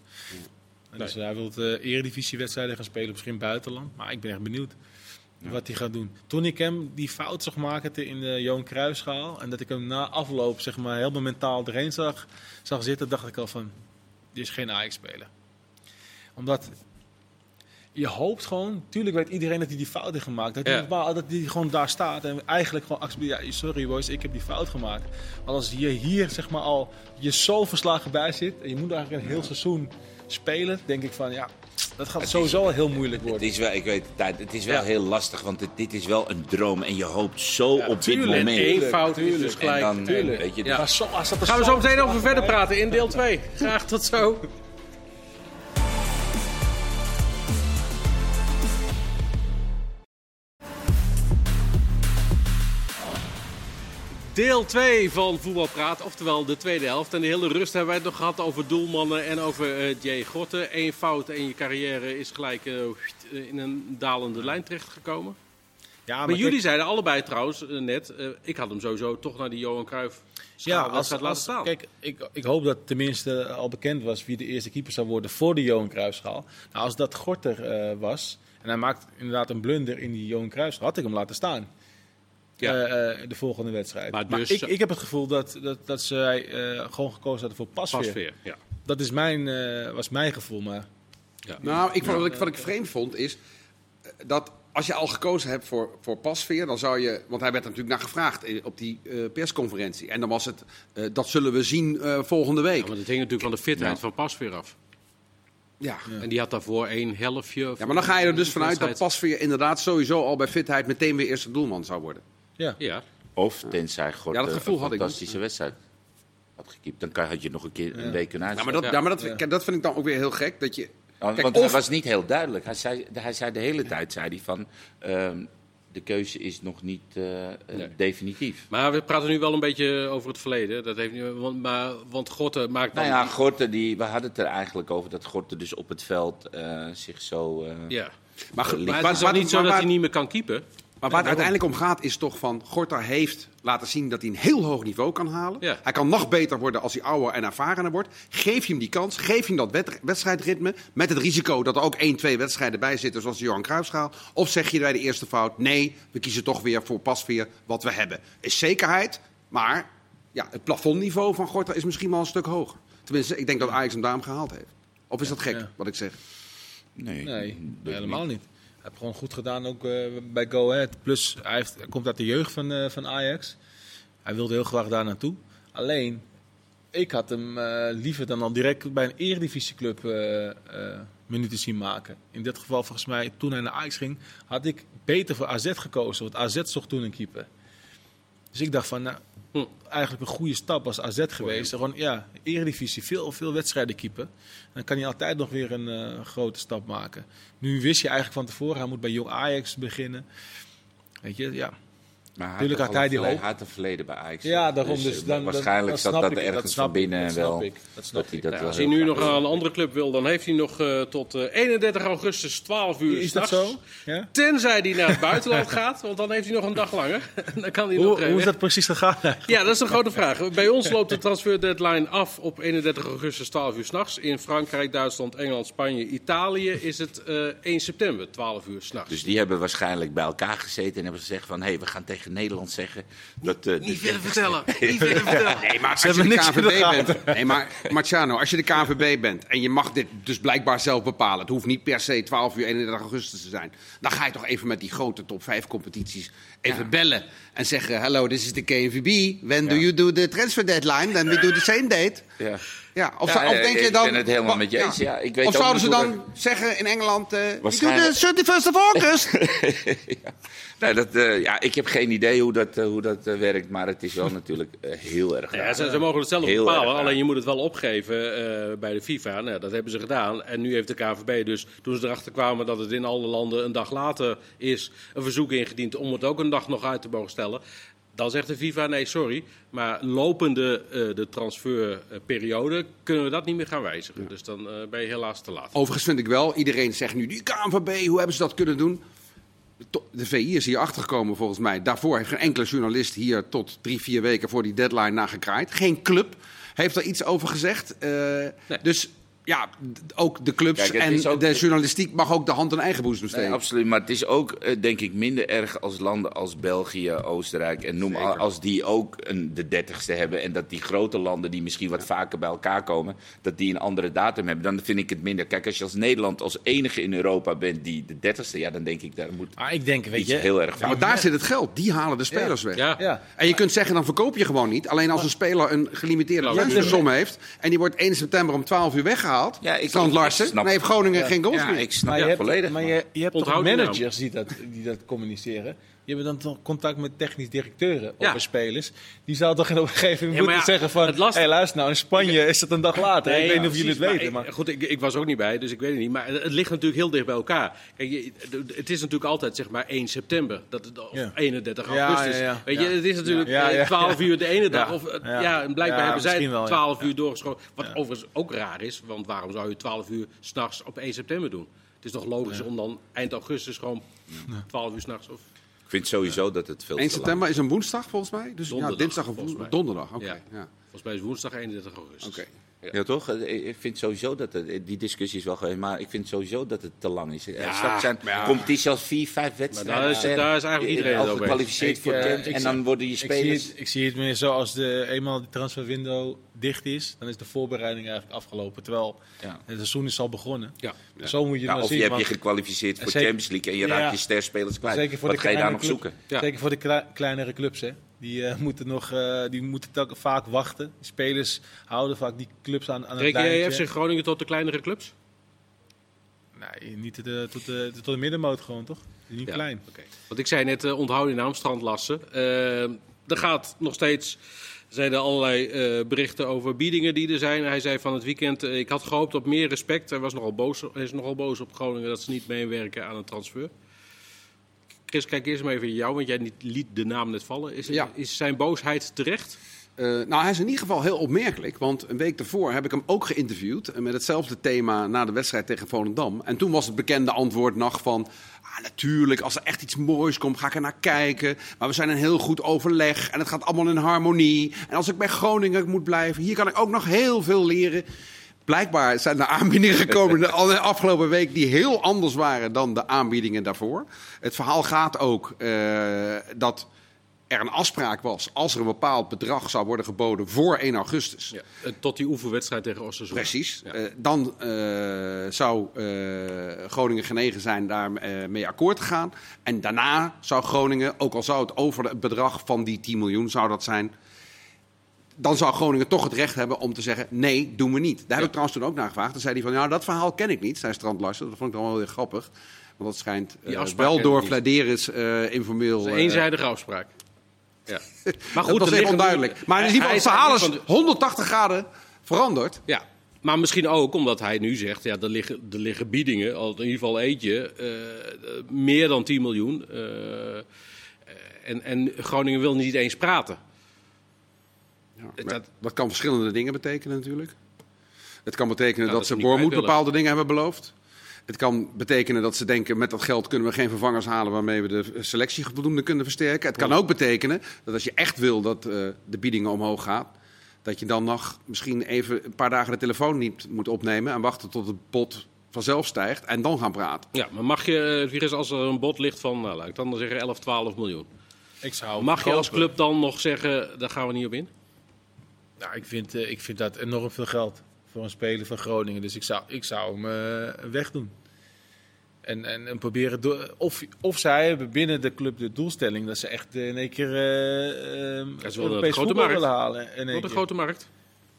Dus hij wil de eredivisiewedstrijden gaan spelen, misschien buitenland. Maar ik ben echt benieuwd wat hij gaat doen. Toen ik hem die fout zag maken in de Johan Cruijffschaal... en dat ik hem na afloop zeg maar, helemaal mentaal erheen zag, zag zitten... dacht ik al van, dit is geen Ajax-speler. Omdat je hoopt gewoon... Tuurlijk weet iedereen dat hij die fout heeft gemaakt. Dat hij, Ja. maar dat hij gewoon daar staat en eigenlijk gewoon accepteert... Ja, sorry boys, ik heb die fout gemaakt. Maar als je hier zeg maar al je zo verslagen bij zit... en je moet eigenlijk een heel seizoen spelen... denk ik van, ja, dat gaat sowieso al heel moeilijk Het worden. is wel, ik weet het, het is wel Ja. heel lastig, want het- dit is wel een droom. En je hoopt zo op dit tuurlijk. moment. Eén fout is dus tuurlijk. gelijk. Dan, tuurlijk. weet je, Ja. Maar zo, als dat er Gaan we zo meteen over verder praten in deel 2. Graag tot zo. Deel 2 van Voetbalpraat, oftewel de tweede helft. En de hele rust hebben wij het nog gehad over doelmannen en over eh Jay Gotte. Eén fout en je carrière is gelijk eh, in een dalende lijn terechtgekomen. Ja, Maar, jullie zeiden allebei trouwens eh, net, eh, ik had hem sowieso toch naar die Johan Cruijff Ja, als, wedstrijd laten staan. kijk, ik, ik hoop dat tenminste al bekend was wie de eerste keeper zou worden voor de Johan Cruijffschaal. Nou, als dat Gorter eh, was en hij maakt inderdaad een blunder in die Johan Cruijffschaal, had ik hem laten staan. Ja. Eh, eh, de volgende wedstrijd. Maar Maar, dus- ik, ik heb het gevoel dat, dat, dat ze eh, gewoon gekozen hadden voor pasveer. Pasveer, ja. Dat is mijn, eh, was mijn gevoel, maar Nou, ik vond, wat, ik, wat ik vreemd vond is dat als je al gekozen hebt voor, voor pasveer, dan zou je. Want hij werd er natuurlijk naar gevraagd op die eh, persconferentie. En dan was het. eh, dat zullen we zien eh, volgende week. Ja, maar dat hing natuurlijk van de fitheid Ja. van Pasveer af. Ja. En die had daarvoor één helftje. ja, maar dan ga je er dus vanuit dat pasveer inderdaad sowieso al bij fitheid meteen weer eerste doelman zou worden. Ja. Ja, Of tenzij God Ja, dat gevoel een had ik fantastische wedstrijd had gekiept. Dan kan, had je nog een keer een week kunnen Ja, maar, dat, Ja. ja, maar dat, kijk, dat vind ik dan ook weer heel gek. Dat je, Want, Kijk, want of- hij was niet heel duidelijk. Hij zei, hij zei de hele tijd zei hij van... ehm, de keuze is nog niet eh, eh, definitief. maar we praten nu wel een beetje over het verleden. Dat heeft, niet- want, maar, want Gorte maakt dan... Nou ja, Gorte, die, we hadden het er eigenlijk over dat Gorte dus op het veld eh, zich zo... eh, ja. maar, Maar het is ook niet zo dat hij niet meer kan keepen. Maar waar het uiteindelijk om gaat is toch van... Gorta heeft laten zien dat hij een heel hoog niveau kan halen. Ja. Hij kan nog beter worden als hij ouder en ervarener wordt. Geef je hem die kans. Geef je hem dat wed- wedstrijdritme. Met het risico dat er ook één, twee wedstrijden bij zitten zoals de Johan Cruijffschaal. Of zeg je bij de eerste fout... Nee, we kiezen toch weer voor pasveer wat we hebben. Is zekerheid, maar ja, het plafondniveau van Gorter is misschien wel een stuk hoger. Tenminste, ik denk dat Ajax hem daarom gehaald heeft. Of is dat gek, Ja. wat ik zeg? Nee, Nee, helemaal niet. Heeft gewoon goed gedaan ook eh, bij Go Ahead. Plus, hij, komt uit de jeugd van, eh, van Ajax. Hij wilde heel graag daar naartoe. Alleen, ik had hem eh, liever dan al direct bij een eredivisieclub eh eh minuten zien maken. In dit geval, volgens mij, toen hij naar Ajax ging, had ik beter voor AZ gekozen. Want AZ zocht toen een keeper. Dus ik dacht van, nou, Hm. eigenlijk een goede stap als AZ geweest. Gewoon, ja, eredivisie, veel, veel wedstrijden keeper. Dan kan hij altijd nog weer een eh, grote stap maken. Nu wist je eigenlijk van tevoren, hij moet bij Jong Ajax beginnen. Weet je, ja. Maar hij Tuurlijk had had hij die hoop. Hij had een verleden bij Ajax. Ja, daarom. Dus, Dus, eh, dan, waarschijnlijk zat dat ik, ergens van binnen dat wel. snap ik, dat snap dat ik. dat als hij nu nog aan een andere club wil, dan heeft hij nog eh, tot eh, 31 augustus 12 uur. Is dat zo? Ja? Tenzij hij naar het buitenland gaat, want dan heeft hij nog een dag langer. dan kan hij nog Hoe, eh, hoe is dat precies gegaan? Ja, dat is een grote vraag. Bij ons loopt de transfer deadline af op 31 augustus 12 uur s'nachts. In Frankrijk, Duitsland, Engeland, Spanje, Italië is het eh 1 september 12 uur s'nachts. Dus die hebben waarschijnlijk bij elkaar gezeten en hebben gezegd van... hé, hey, we gaan tegen Nederland zeggen dat... eh, Niet de- verder vertellen. Niet vertellen. Nee, maar als je de de KVB bent. Nee, maar Marciano, als je de KVB bent en je mag dit dus blijkbaar zelf bepalen. Het hoeft niet per se 12 uur 31 augustus te zijn. Dan ga je toch even met die grote top 5 competities even bellen. En zeggen: Hello, this is the KNVB. When do you do the transfer deadline? Then we do the same date. Ja. Ja, of, Ja, eh, denk je ik dan. ben het helemaal met je eens, ja. Ik weet of zouden ze dan zeggen in Engeland: eh do Waarschijnlijk- the 31st of August? Nee, dat, eh, ja, ik heb geen idee hoe dat, eh, hoe dat werkt, maar het is wel natuurlijk heel erg Ja, ze, ze mogen het zelf Heel bepalen, alleen je moet het wel opgeven eh, bij de FIFA. Nou, dat hebben ze gedaan. En nu heeft de KVB dus, toen ze erachter kwamen dat het in alle landen een dag later is, een verzoek ingediend om het ook een dag nog uit te mogen stellen. Dan zegt de FIFA, nee, sorry, maar lopende eh, de transferperiode kunnen we dat niet meer gaan wijzigen. Dus dan eh, ben je helaas te laat. Overigens vind ik wel, iedereen zegt nu, die KNVB, hoe hebben ze dat kunnen doen? De VI is hier achtergekomen volgens mij. Daarvoor heeft geen enkele journalist hier tot drie, vier weken voor die deadline naar gekraaid. Geen club heeft er iets over gezegd. Eh, Dus ja, ook de clubs Kijk, en ook- de journalistiek mag ook de hand in eigen boezem Nee, steken. absoluut. Maar het is ook, eh, denk ik, minder erg als landen als België, Oostenrijk en noem al, als die ook een, de dertigste hebben. En dat die grote landen die misschien wat vaker bij elkaar komen, dat die een andere datum hebben. Dan vind ik het minder. Kijk, als je als Nederland als enige in Europa bent die de dertigste, ja, dan denk ik, daar moet Maar ik denk, weet iets je... heel erg Ja, maar daar zit het geld. Die halen de spelers weg. Ja. Ja. En je kunt zeggen, dan verkoop je gewoon niet. Alleen als een speler een gelimiteerde Ja, transfersom heeft... en die wordt 1 september om 12 uur weggehaald... Ja, ik- Strand Larsen, snap- dan heeft Groningen geen goals Ja, meer. ik snap Maar je hebt, volledig. maar je, je hebt toch naam. managers die dat, die dat communiceren. Je hebt dan toch contact met technisch directeuren Ja. over spelers. Die zou toch in op een gegeven moment moeten ja, zeggen van... hey, luister nou, in Spanje is het een dag later. Nee, ik weet niet of jullie het weten. maar ik- goed, ik, ik was ook niet bij, dus ik weet het niet. Maar het ligt natuurlijk heel dicht bij elkaar. Kijk, je- het is natuurlijk altijd zeg maar 1 september. Dat of Ja. 31 Ja, augustus. Weet je, het is natuurlijk Ja, ja, eh, 12 uur de ene dag. Of, eh, Ja. blijkbaar hebben zij misschien wel, ja. 12 uur Ja. doorgeschoven. Wat overigens ook raar is, want waarom zou je 12 uur s'nachts op 1 september doen? Het is toch logisch om dan eind augustus gewoon 12 uur s'nachts... of vind sowieso dat het veel 1 te lang september is een woensdag volgens mij. Dus Donderdag, ja, dinsdag of volgens mij. donderdag. Oké. Ja. Ja. Volgens mij is woensdag 31 augustus. Oké. Ja, toch? Eh, Ik vind sowieso dat het, die discussie is wel geweest, maar ik vind sowieso dat het te lang is. Er Ja, zijn ja. competities als vier, vijf wedstrijden. daar is- zijn. daar is eigenlijk iedereen al gekwalificeerd voor eh, ik En zie- dan worden je ik, zie spelers... het, ik zie het meer zo als de, eenmaal de transferwindow dicht is, dan is de voorbereiding eigenlijk afgelopen. Terwijl Ja. het seizoen is al begonnen. Ja. Zo moet je nou of zien. je hebt je gekwalificeerd voor Zeker- Champions League en je Ja. raakt je sterspelers kwijt. Zeker voor Wat de ga je daar nog zoeken? Ja. Zeker voor de kle- kleinere clubs, hè. Die, eh, moeten nog, eh, die moeten telk- vaak wachten. Die spelers houden vaak die clubs aan, aan het Reken jij lijntje. FC Groningen tot de kleinere clubs? Nee, niet tot de, tot de, tot de middenmoot gewoon, toch? Die niet Ja, klein. oké. Want ik zei net, uh, onthoud je naam, Strandlassen. Uh, er gaat nog steeds, zijn er allerlei uh, berichten over biedingen die er zijn. Hij zei van het weekend, ik had gehoopt op meer respect. Hij, was nogal boos, hij is nogal boos op Groningen dat ze niet meewerken aan een transfer. Chris, kijk eerst maar even in jou, want jij liet de naam net vallen. Is, Ja. is zijn boosheid terecht? Uh, nou, hij is in ieder geval heel opmerkelijk. Want een week daarvoor heb ik hem ook geïnterviewd. Met hetzelfde thema na de wedstrijd tegen Volendam. En toen was het bekende antwoord nog van... Ah, natuurlijk, als er echt iets moois komt, ga ik er naar kijken. Maar we zijn een heel goed overleg. En het gaat allemaal in harmonie. En als ik bij Groningen moet blijven, hier kan ik ook nog heel veel leren. Blijkbaar zijn er aanbiedingen gekomen de afgelopen week die heel anders waren dan de aanbiedingen daarvoor. Het verhaal gaat ook uh, dat er een afspraak was, als er een bepaald bedrag zou worden geboden voor 1 augustus. Ja, eh, tot die oefenwedstrijd tegen Osasuna. Precies. Ja. Eh, dan eh, zou eh, Groningen genegen zijn daarmee mee akkoord te gaan. En daarna zou Groningen, ook al zou het over het bedrag van die 10 miljoen zou dat zijn, dan zou Groningen toch het recht hebben om te zeggen: nee, doen we niet. Daar heb ik trouwens toen ook naar gevraagd. Dan zei hij van: ja, dat verhaal ken ik niet, zei Strand Larsen. Dat vond ik dan wel heel grappig. Want dat schijnt afspraak wel door. Vladeris eh informeel. Dat is een eh, eenzijdige afspraak. Ja. Maar dat goed, was er even onduidelijk. Maar in ieder geval, het is verhaal is eigenlijk van 180 graden veranderd. Ja, maar misschien ook omdat hij nu zegt, ja, er liggen, er liggen biedingen, al in ieder geval eentje, meer dan 10 miljoen. en, en Groningen wil niet eens praten. Ja, Dat- kan verschillende dingen betekenen natuurlijk. Het kan betekenen Nou, dat dat ze willen. bepaalde dingen hebben beloofd. Het kan betekenen dat ze denken, met dat geld kunnen we geen vervangers halen waarmee we de selectie voldoende kunnen versterken. Het kan ook betekenen dat als je echt wil dat eh, de biedingen omhoog gaan, dat je dan nog misschien even een paar dagen de telefoon niet moet opnemen en wachten tot het bod vanzelf stijgt en dan gaan praten. Ja, maar mag je, eh, Virus, als er een bod ligt van, nou, laat ik dan zeggen 11, 12 miljoen. Ik zou Mag je als club dan nog zeggen, daar gaan we niet op in? Nou, ik vind, eh, ik vind dat enorm veel geld voor een speler van Groningen. Dus ik zou, ik zou hem eh, wegdoen. En, en, en proberen. door- Of, of zij hebben binnen de club de doelstelling dat ze echt eh, in één keer eh eh, de Europees grote markt. willen halen. In één Voor de keer. grote markt.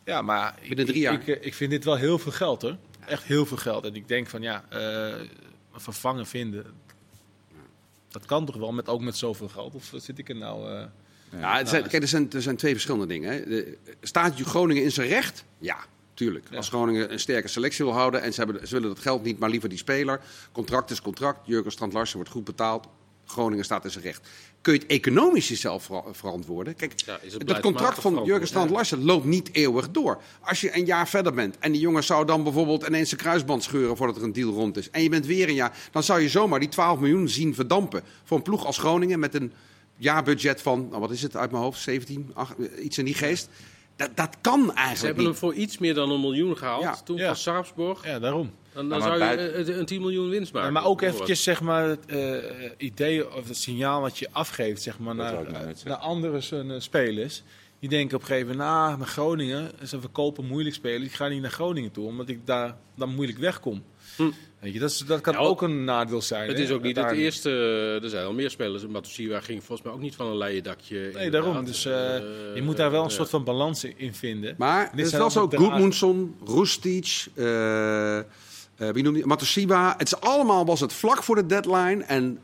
Ja, maar Binnen ik, drie jaar. Ik, ik, ik vind dit wel heel veel geld hoor. Echt heel veel geld. En ik denk van ja, eh, een vervanger vinden. Dat kan toch wel, met, ook met zoveel geld? Of zit ik er nou... Ja, het zijn, kijk, er, zijn, er zijn twee verschillende dingen. Hè. De, staat Groningen in zijn recht? Ja, tuurlijk. Als Groningen een sterke selectie wil houden en ze, hebben, ze willen dat geld niet, maar liever die speler. Contract is contract. Jurgen Strand Larsen wordt goed betaald. Groningen staat in zijn recht. Kun je het economisch jezelf ver- verantwoorden? Kijk, Ja, het dat contract van Jurgen Strand. Larsen loopt niet eeuwig door. Als je een jaar verder bent en die jongen zou dan bijvoorbeeld ineens zijn kruisband scheuren voordat er een deal rond is. En je bent weer een jaar, dan zou je zomaar die 12 miljoen zien verdampen. Voor een ploeg als Groningen met een jaarbudget van, nou wat is het uit mijn hoofd, 17, ach, iets in die geest. Dat, dat kan Ze eigenlijk hebben hem voor iets meer dan een miljoen gehaald. Ja. Toen Ja. van Sarpsborg. ja, daarom. Dan, zou je buiten- een 10 miljoen winst maken. Ja, maar ook eventjes zeg maar, het eh, idee of het signaal wat je afgeeft zeg maar, naar, nou naar andere eh, spelers. Die denken op een gegeven moment, nou, naar Groningen, ze verkopen moeilijk spelen. Ik ga niet naar Groningen toe, omdat ik daar dan moeilijk wegkom. Hm. Weet je, dat, is, dat kan Ja, ook een nadeel zijn. Het hè, is ook niet het eerste. Er zijn al meer spelers. Matusiwa ging volgens mij ook niet van een leien dakje. Nee, inderdaad. daarom. Dus eh, Eh, je moet daar wel een soort van balans in vinden. Maar het is wel zo. Goedmundsson, Roestic, eh eh, wie noemde je, Matosiba. Het is allemaal was het vlak voor de deadline. En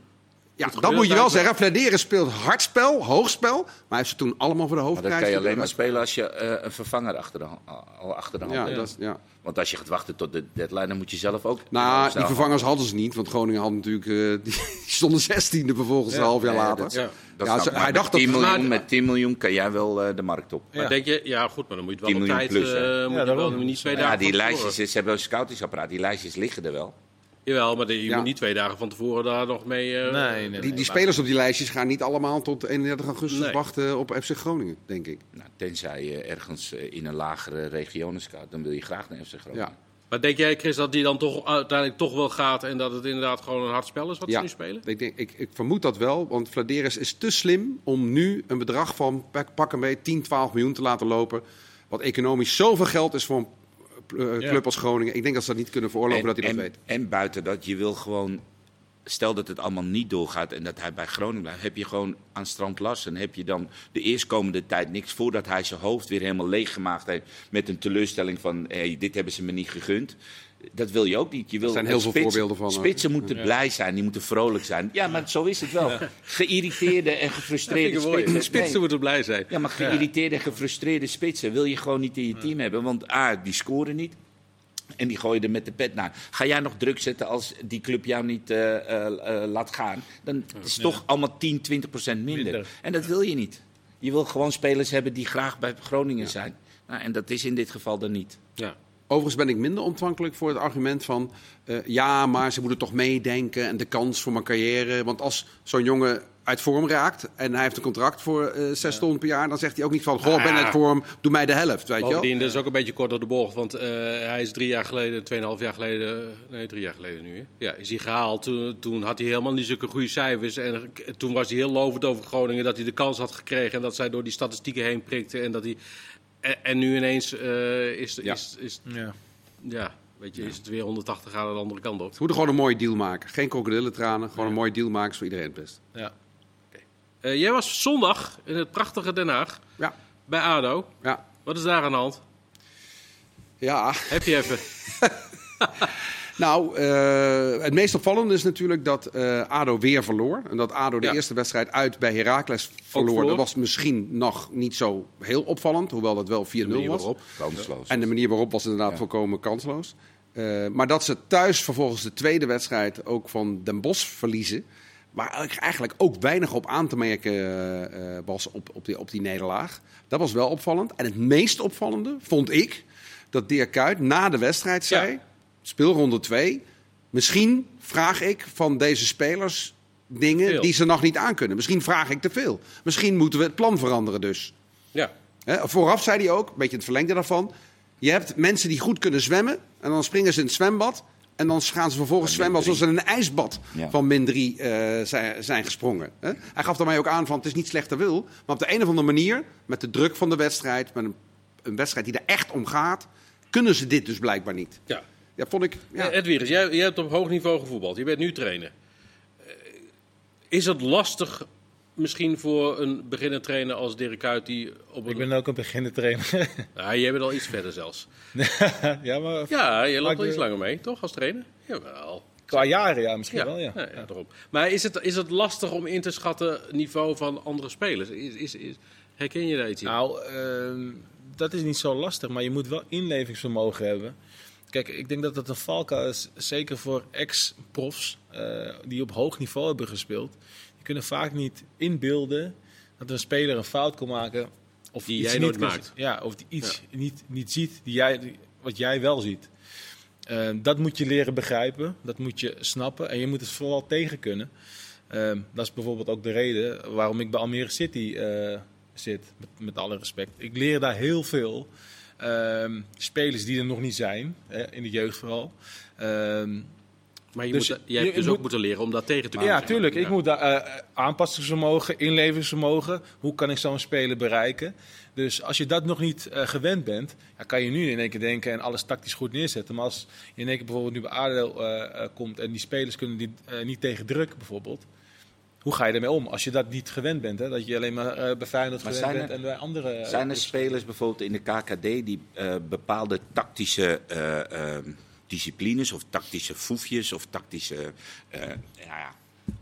ja, dat moet je wel zeggen. Fladeren speelt hardspel, hoogspel. Maar hij heeft ze toen allemaal voor de Maar dat kan je alleen maar spelen als je eh, een vervanger achter de, hand- al achter de hand Ja, hebt. dat is, ja. Want als je gaat wachten tot de deadline, dan moet je zelf ook... Nou, die zelf- vervangers hadden ze niet. Want Groningen had natuurlijk... eh, die, die stonden zestiende vervolgens een half jaar Nee, later. dat- Ja. dat Ja, snap ze- ik. hij dacht met 10 dat- miljoen, met 10 miljoen kan jij wel eh, de markt op. Maar Ja. denk je, ja goed, maar dan moet je het 10 wel op tijd. plus, eh, moet Ja, je wel niet twee Ja, dagen die van tevoren. lijstjes, ze hebben een scoutingsapparaat, die lijstjes liggen er wel. Jawel, maar je Ja. moet niet twee dagen van tevoren daar nog mee. eh, Nee, nee, nee. Die, die spelers op die lijstjes gaan niet allemaal tot 31 augustus Nee. wachten op FC Groningen, denk ik. Nou, tenzij je ergens eh, in een lagere regionen scout, dan wil je graag naar FC Groningen. Ja. Maar denk jij, Chris, dat die dan toch uiteindelijk toch wel gaat en dat het inderdaad gewoon een hard spel is wat Ja. ze nu spelen? Ik, denk, ik, ik vermoed dat wel, want Vladeris is te slim om nu een bedrag van pak, pak een beetje 10, 12 miljoen te laten lopen. Wat economisch zoveel geld is voor een eh, Ja. club als Groningen. Ik denk dat ze dat niet kunnen veroorloven dat hij dat en, weet. en buiten dat, je wil gewoon... Stel dat het allemaal niet doorgaat en dat hij bij Groningen blijft, heb je gewoon aan Strand Larsen, heb je dan de eerstkomende tijd niks voordat hij zijn hoofd weer helemaal leeggemaakt heeft met een teleurstelling van hey, dit hebben ze me niet gegund. Dat wil je ook niet. Je wil Er zijn heel veel spitsen- voorbeelden van, hoor. Spitsen moeten blij zijn, die moeten vrolijk zijn. Ja, maar zo is het wel. Geïrriteerde en gefrustreerde spitsen. De spitsen Nee. moeten blij zijn. Ja, maar geïrriteerde en gefrustreerde spitsen wil je gewoon niet in je team hebben. Want A, die scoren niet. En die gooien er met de pet naar. Ga jij nog druk zetten als die club jou niet eh, eh, eh, laat gaan? Dan is het toch allemaal 10, 20 procent minder. Minder. En dat wil je niet. Je wil gewoon spelers hebben die graag bij Groningen zijn. Nou, en dat is in dit geval dan niet. Ja. Overigens ben ik minder ontvankelijk voor het argument van... eh, ja, maar ze moeten toch meedenken en de kans voor mijn carrière. Want als zo'n jongen uit vorm raakt en hij heeft een contract voor eh zes ton per jaar... dan zegt hij ook niet van, goh, ik ben uit vorm, doe mij de helft, weet je wel. Dat is ook een beetje kort door de bocht. Want eh, hij is drie jaar geleden, tweeënhalf jaar geleden, nee, drie jaar geleden nu, hè? Ja, is hij gehaald. Toen, toen had hij helemaal niet zulke goede cijfers. En toen was hij heel lovend over Groningen dat hij de kans had gekregen. En dat zij door die statistieken heen prikte. En, dat hij, en, en nu ineens eh, is, Ja. is, is, Ja. ja, weet je, is het weer 180 graden de andere kant op. Ze moeten gewoon een mooie deal maken. Geen krokodillentranen, gewoon een mooie deal maken is voor iedereen het best. Ja. Eh, jij was zondag in het prachtige Den Haag Ja, bij ADO. ja. Wat is daar aan de hand? Ja, Heb je even? nou, eh, het meest opvallende is natuurlijk dat eh, ADO weer verloor. En dat ADO de Ja. eerste wedstrijd uit bij Heracles verloor. verloor. Dat was misschien nog niet zo heel opvallend, hoewel dat wel 4-0 manier was. waarop. Kansloos. En de manier waarop was inderdaad volkomen kansloos. Eh, maar dat ze thuis vervolgens de tweede wedstrijd ook van Den Bosch verliezen. Waar ik eigenlijk ook weinig op aan te merken was op, op, die, op die nederlaag. Dat was wel opvallend. En het meest opvallende vond ik dat Dirk Kuyt na de wedstrijd zei... Ja. Speelronde 2, misschien vraag ik van deze spelers dingen Veel. die ze nog niet aankunnen. Misschien vraag ik te veel. Misschien moeten we het plan veranderen dus. Ja. Hè, vooraf zei hij ook, een beetje het verlengde daarvan. Je hebt mensen die goed kunnen zwemmen. En dan springen ze in het zwembad. En dan gaan ze vervolgens zwemmen alsof ze in een ijsbad Ja. van min 3 zijn, zijn gesprongen. Hè? Hij gaf daarmee ook aan van het is niet slechter wil. Maar op de een of andere manier, met de druk van de wedstrijd, met een, een wedstrijd die er echt om gaat, kunnen ze dit dus blijkbaar niet. ja. Ja, vond ik. Ja. Ja. Edwin, jij, jij hebt op hoog niveau gevoetbald. Je bent nu trainer. Eh, Is het lastig misschien voor een beginnend trainer als Dirk Kuyt die op een... Ik ben ook een beginnen trainer. Ja, jij bent al iets verder zelfs. ja, maar Ja, je loopt al iets langer mee, toch, als trainer? Jawel. qua jaren ja, misschien Ja, wel, ja. ja. Maar is het, is het lastig om in te schatten niveau van andere spelers? Is, is, is, herken je daar iets in? Nou, ehm, dat is niet zo lastig, maar je moet wel inlevingsvermogen hebben. Kijk, ik denk dat het een valkuil is, zeker voor ex-profs eh, die op hoog niveau hebben gespeeld. Die kunnen vaak niet inbeelden dat een speler een fout kan maken. Of Die iets jij niet kan- maakt. Ja, of die iets niet, niet ziet die jij, die- wat jij wel ziet. Eh, dat moet je leren begrijpen, dat moet je snappen en je moet het vooral tegen kunnen. Ehm, dat is bijvoorbeeld ook de reden waarom ik bij Almere City eh, zit, met, met alle respect. Ik leer daar heel veel. Ehm, spelers die er nog niet zijn, hè, in de jeugd vooral. Ehm, maar je dus moet, jij hebt je dus moet- ook moeten leren om dat tegen te kunnen. ja, tuurlijk. Ik moet daar eh, aanpassingsvermogen, inlevingsvermogen. Hoe kan ik zo'n speler bereiken? Dus als je dat nog niet eh, gewend bent, dan kan je nu in één keer denken en alles tactisch goed neerzetten. Maar als je in één keer bijvoorbeeld nu bij ADO eh, komt en die spelers kunnen die, niet tegen druk bijvoorbeeld. Hoe ga je ermee om als je dat niet gewend bent? Hè? Dat je alleen maar eh Feyenoord Maar gewend zijn bent en bij andere... eh, Zijn er spelers bijvoorbeeld in de KKD die eh, bepaalde tactische eh, eh, disciplines of tactische foefjes of tactische eh, ja, ja,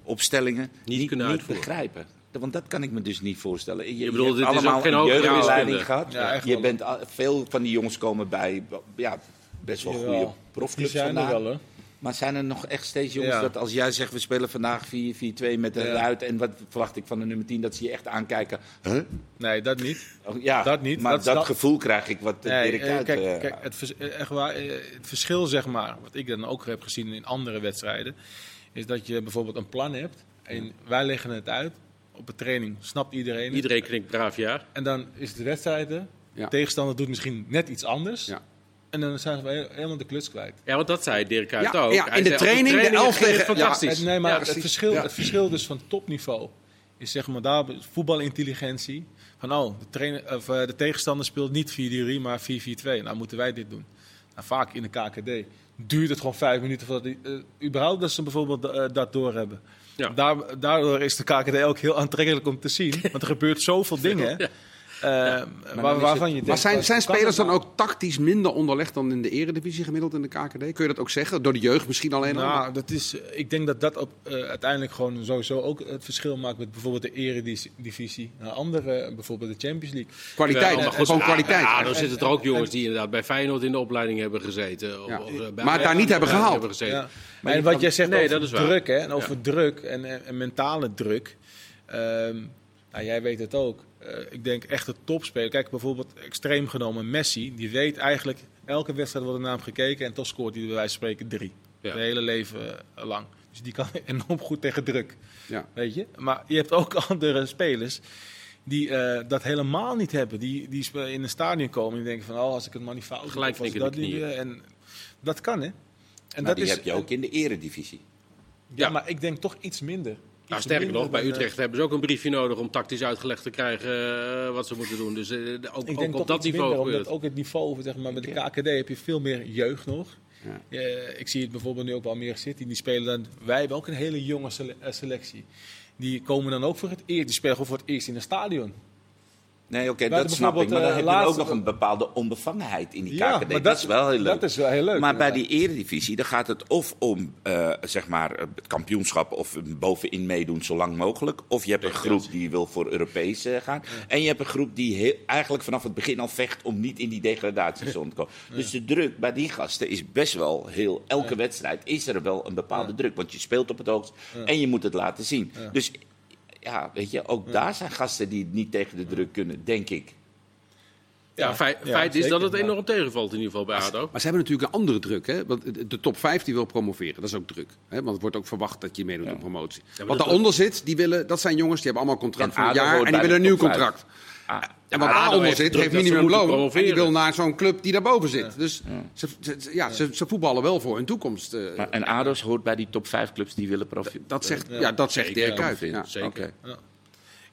opstellingen Niet kunnen uitvoeren? begrijpen? Want dat kan ik me dus niet voorstellen. Je, je bedoelt, hebt het is ook allemaal geen een jeugdopleiding gehad. Ja, je wel. bent, al- veel van die jongens komen bij ja, best wel Jawel. goede Die profclubs er vandaan. wel, hè? Maar zijn er nog echt steeds jongens Ja. dat als jij zegt we spelen vandaag 4-4-2 met een Ja. ruit en wat verwacht ik van de nummer 10 dat ze je echt aankijken? Huh? Nee, dat niet. Oh, ja, Dat niet. Maar Dat dat, is dat- gevoel krijg ik wat Nee, Dirk eh, Kuyt, kijk, eh, kijk het, vers- eh, echt waar, eh, het verschil, zeg maar, wat ik dan ook heb gezien in andere wedstrijden, is dat je bijvoorbeeld een plan hebt en wij leggen het uit op een training, snapt iedereen. Iedereen knikt braaf ja. En dan is het de wedstrijd. Ja. de tegenstander doet misschien net iets anders. Ja. En dan zijn we he- helemaal de kluts kwijt. Ja, want dat zei Dirk Kuyt Ja, ook. ja, in de zei, op training, de tegen- ja, Fantastisch. Het, nee, maar Ja, het, verschil, Ja. het verschil dus van topniveau is zeg maar daar voetbalintelligentie. Van oh, de, trainer, of, eh, de tegenstander speelt niet 4-3, maar 4-4-2. Nou moeten wij dit doen. Nou, vaak in de KKD duurt het gewoon vijf minuten voordat die, eh, überhaupt dat ze bijvoorbeeld eh, dat doorhebben. Ja. Daar, daardoor is de KKD ook heel aantrekkelijk om te zien. Want er gebeurt zoveel dingen. Eh, waar- is waarvan je denkt, Maar zijn, wat zijn spelers dan nou? ook tactisch minder onderlegd dan in de eredivisie gemiddeld in de KKD? Kun je dat ook zeggen? Door de jeugd misschien alleen al? Nou, dat is, ik denk dat dat op, eh, uiteindelijk gewoon sowieso ook het verschil maakt met bijvoorbeeld de eredivisie. Nou, andere, bijvoorbeeld de Champions League. Kwaliteit, Ja, maar gewoon ja, kwaliteit. Ja, dan zitten er ook jongens die inderdaad bij Feyenoord in de opleiding hebben gezeten. Of, Ja. of, eh, bij Maar het daar niet hebben gehaald. gezeten. Ja. Maar en wat jij zegt Nee, over dat is waar. druk hè, en over druk en, en, en mentale druk. Ehm, nou, jij weet het ook. Eh, ik denk echt de topspeler. Kijk, bijvoorbeeld extreem genomen Messi. Die weet eigenlijk Elke wedstrijd wordt er naar hem gekeken en toch scoort hij bij wijze van spreken drie. Ja. Het hele leven eh, lang. Dus die kan enorm goed tegen druk. Ja. Weet je? Maar je hebt ook andere spelers die eh, dat helemaal niet hebben. Die, die in een stadion komen en die denken van... Oh, als ik het maar niet fout doe, Gelijk knikken dat doe. En dat kan, hè? En Maar dat die is, heb je ook in de eredivisie. Ja, Ja. maar ik denk toch iets minder. Nou, sterker nog, bij dan, eh, Utrecht hebben ze ook een briefje nodig om tactisch uitgelegd te krijgen eh, wat ze moeten doen. Dus eh, ook, Ik ook op dat niveau minder, gebeurt omdat het. ook het niveau, zeg maar, met de KKD heb je veel meer jeugd nog. Ja. Eh, ik zie het bijvoorbeeld nu ook bij Almere City. Die spelen dan, wij hebben ook een hele jonge sele- selectie. Die komen dan ook voor het eerst, die spelen gewoon voor het eerst in een stadion. Nee, oké, dat snap ik. Maar dan eh, heb je ook nog een bepaalde onbevangenheid in die Ja, KKD. maar dat, dat- is wel heel leuk. dat is wel heel leuk, Maar bij die eredivisie, dan gaat het of om eh, zeg maar, het kampioenschap of bovenin meedoen zo lang mogelijk. Of je hebt een groep die wil voor Europees eh, gaan. En je hebt een groep die heel- eigenlijk vanaf het begin al vecht om niet in die degradatiezone te komen. Dus de druk bij die gasten is best wel heel... Elke wedstrijd is er wel een bepaalde druk. Want je speelt op het hoogst en je moet het laten zien. Dus ja, weet je, ook daar zijn gasten die niet tegen de druk kunnen, denk ik. Ja, feit, ja, feit is zeker, dat het maar- enorm tegenvalt in ieder geval bij ADO. Maar ze hebben natuurlijk een andere druk. Hè? Want de- top 5 die wil promoveren, dat is ook druk. Hè? Want het wordt ook verwacht dat je meedoet aan promotie. maar Wat daaronder zit, die willen, dat zijn jongens die hebben allemaal contract En voor een jaar en die willen een nieuw contract. Ah, En wat ADO daaronder heeft zit, heeft minimumloon. En die wil naar zo'n club die daarboven zit. Dus Ze, ze- ja, ze, ze voetballen wel voor hun toekomst. eh. Maar, en ADO's hoort bij die top 5 clubs die willen profiteren. dat zegt, ja, dat zegt Zeker, Dirk ja, Kuyt. Ja. Zeker.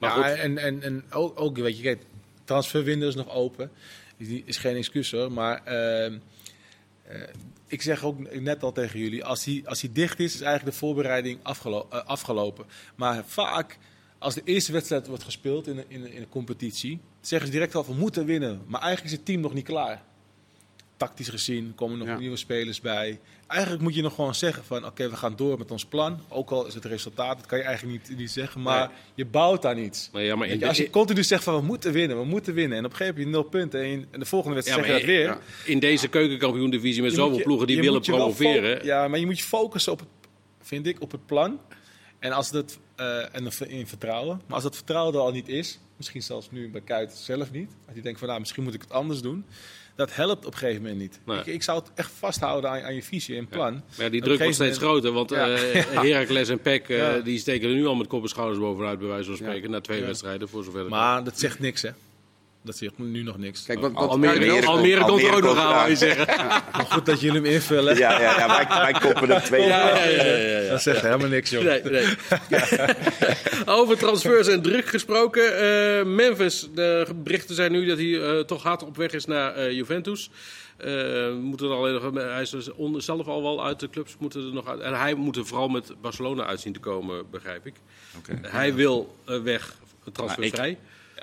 Maar goed. en, en, en ook, ook, weet je, kijk, transferwindow is nog open. Die is geen excuus hoor, maar ehm, eh, ik zeg ook net al tegen jullie, als die, als die dicht is, is eigenlijk de voorbereiding afgelo- eh, afgelopen. Maar vaak, als de eerste wedstrijd wordt gespeeld in een, in een, in een competitie, zeggen ze direct al van we moeten winnen. Maar eigenlijk is het team nog niet klaar. Tactisch gezien komen nog Ja. nieuwe spelers bij. Eigenlijk moet je nog gewoon zeggen van oké, we gaan door met ons plan. Ook al is het resultaat, dat kan je eigenlijk niet, niet zeggen, maar je bouwt aan iets. Maar ja, maar je, als je continu zegt van we moeten winnen, we moeten winnen. En op een gegeven moment heb je nul punten. En, en de volgende wedstrijd zeg je dat weer. ja. in deze keukenkampioen-divisie met Je zoveel je- ploegen die willen promoveren. Ja, maar je moet je focussen op het, vind ik, op het plan. En als dat, eh, en in vertrouwen. Maar als dat vertrouwen er al niet is, misschien zelfs nu bij Kuit zelf niet. Als je denkt van nou, misschien moet ik het anders doen. Dat helpt op een gegeven moment niet. Nee. Ik, ik zou het echt vasthouden aan, aan je visie en plan. Maar ja, die druk wordt steeds moment- groter, want Ja. eh Heracles en PEC eh, die steken er nu al met kop en schouders bovenuit, bij wijze van spreken, na twee wedstrijden, voor zover Maar dat zegt niks, hè? Dat zegt nu nog niks. Kijk, wat, wat Almere, komt er ook nog aan, wou je zeggen. Maar goed dat jullie hem invullen. Ja, ja, ja wij, wij koppen hem twee Dat zegt helemaal niks, joh. Nee, nee. Over transfers en druk gesproken. eh, Memphis, de berichten zijn nu dat hij eh, toch hard op weg is naar eh, Juventus. Eh, we moeten er alleen nog, hij is dus zelf al wel uit de clubs. Moeten er nog uit, en hij moet er vooral met Barcelona uit zien te komen, begrijp ik. Oké. Hij wil weg, transfervrij.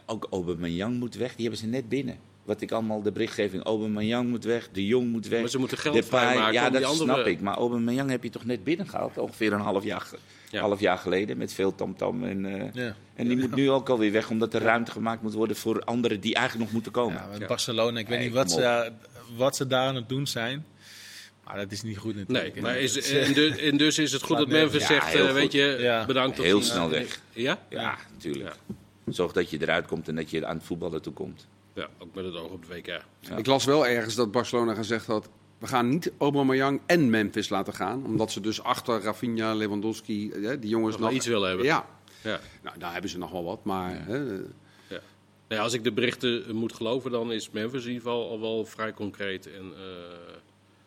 Ook Aubameyang moet weg, die hebben ze net binnen. Wat ik allemaal, de berichtgeving, Aubameyang moet weg, De Jong moet weg. Maar ze moeten geld vrijmaken Ja, dat andere- snap ik. Maar Aubameyang heb je toch net binnengehaald, ongeveer een half jaar, Ja. half jaar geleden, met veel tamtam. En, eh, Ja. en die moet nu ook alweer weg, omdat er ruimte gemaakt moet worden voor anderen die eigenlijk nog moeten komen. Ja. Barcelona, ik weet niet wat ze, wat ze daar aan het doen zijn. Maar dat is niet goed natuurlijk. Nee, maar is, en, dus, en dus is het goed dat. Memphis Ja, zegt, heel eh, weet je, Ja. bedankt. Heel snel weg. Ja? Ja, natuurlijk. Zorg dat je eruit komt en dat je aan het voetballen toe komt. Ja, ook met het oog op de WK. Ja. Ik las wel ergens dat Barcelona gezegd had... we gaan niet Aubameyang en Memphis laten gaan. Omdat ze dus achter Rafinha, Lewandowski, eh, die jongens Nog iets willen hebben. Ja, Ja. nou, daar hebben ze nog wel wat. Maar hè, Ja. Nou ja, als ik de berichten moet geloven, dan is Memphis in ieder geval al wel vrij concreet. En, eh,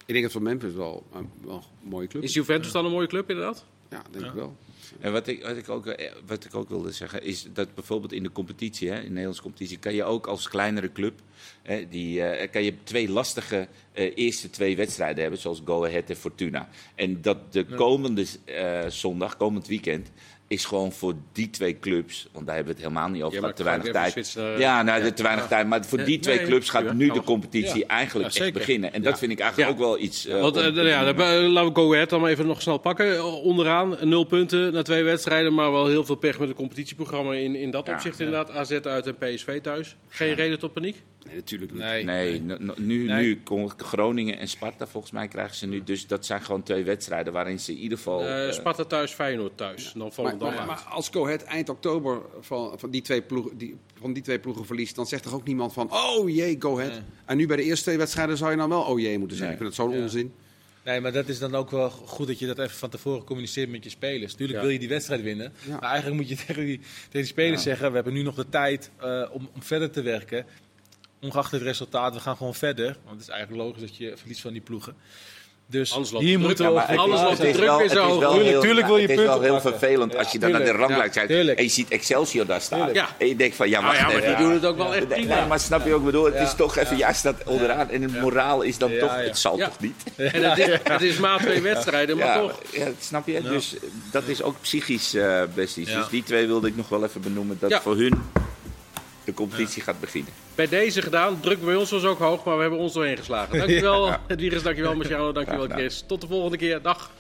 ik denk dat voor Memphis wel, eh, wel een mooie club is Juventus dan een mooie club inderdaad? Ja, denk ik wel. En wat ik, wat, ik ook, eh, wat ik ook wilde zeggen is dat bijvoorbeeld in de competitie, hè, in de Nederlandse competitie, kan je ook als kleinere club, hè, die, eh, kan je twee lastige eh, eerste twee wedstrijden hebben, zoals Go Ahead en Fortuna. En dat de komende eh, zondag, komend weekend, is gewoon voor die twee clubs, want daar hebben we het helemaal niet over Ja, te weinig tijd. ja, nou, te weinig tijd. Maar voor die twee clubs gaat nu de competitie eigenlijk echt beginnen. En dat vind ik eigenlijk ook wel iets. eh, Want eh, ja, dan, eh, laten we Go Ahead dan maar even nog snel pakken. Eh, Onderaan. Nul punten na twee wedstrijden, maar wel heel veel pech met het competitieprogramma. In, in dat opzicht inderdaad. AZ uit en PSV thuis. Geen reden tot paniek? Nee, natuurlijk niet. Nee. Nee, nu, Nee. nu kon Groningen en Sparta volgens mij krijgen ze nu. Dus dat zijn gewoon twee wedstrijden waarin ze in ieder geval. Eh, eh, Sparta thuis, Feyenoord thuis. Dan vallen Maar, dan maar, maar als Go Ahead eind oktober van, van, die twee ploegen, die, van die twee ploegen verliest, dan zegt toch ook niemand van, oh jee, Go Ahead. Nee. En nu bij de eerste twee wedstrijden zou je dan wel oh jee moeten zeggen. Nee. Ik vind het zo'n Ja. onzin. Nee, maar dat is dan ook wel goed dat je dat even van tevoren communiceert met je spelers. Tuurlijk Ja. wil je die wedstrijd winnen. Ja. Maar eigenlijk moet je tegen die, tegen die spelers zeggen: we hebben nu nog de tijd eh, om, om verder te werken. Ongeacht het resultaat, we gaan gewoon verder. Want het is eigenlijk logisch dat je verliest van die ploegen. Dus Anders loopt hier moeten we alles loopt de druk weer is zo. wel Tuurlijk, heel- tuurlijk wil je Het is wel punten heel vervelend Ja, als je dan naar de ranglijst kijkt en je ziet Excelsior daar staan. Ja. En je denkt van, ja, Nou ja, maar die doen het ook wel echt Nee, prima. maar snap je ook, bedoel, het Ja. is toch even, Ja. jij staat onderaan en het moraal is dan Ja, toch, ja. het zal Ja. toch niet? En het is, het is maar twee wedstrijden, maar Ja, toch. ja, snap je? Dus dat is ook psychisch eh best iets. Dus die twee wilde ik nog wel even benoemen, dat voor hun de competitie gaat beginnen. Bij deze gedaan. Druk bij ons was ook hoog, maar we hebben ons doorheen geslagen. Dankjewel, Edwiges. Dankjewel, Marciano. Dankjewel. Chris. Tot de volgende keer. Dag.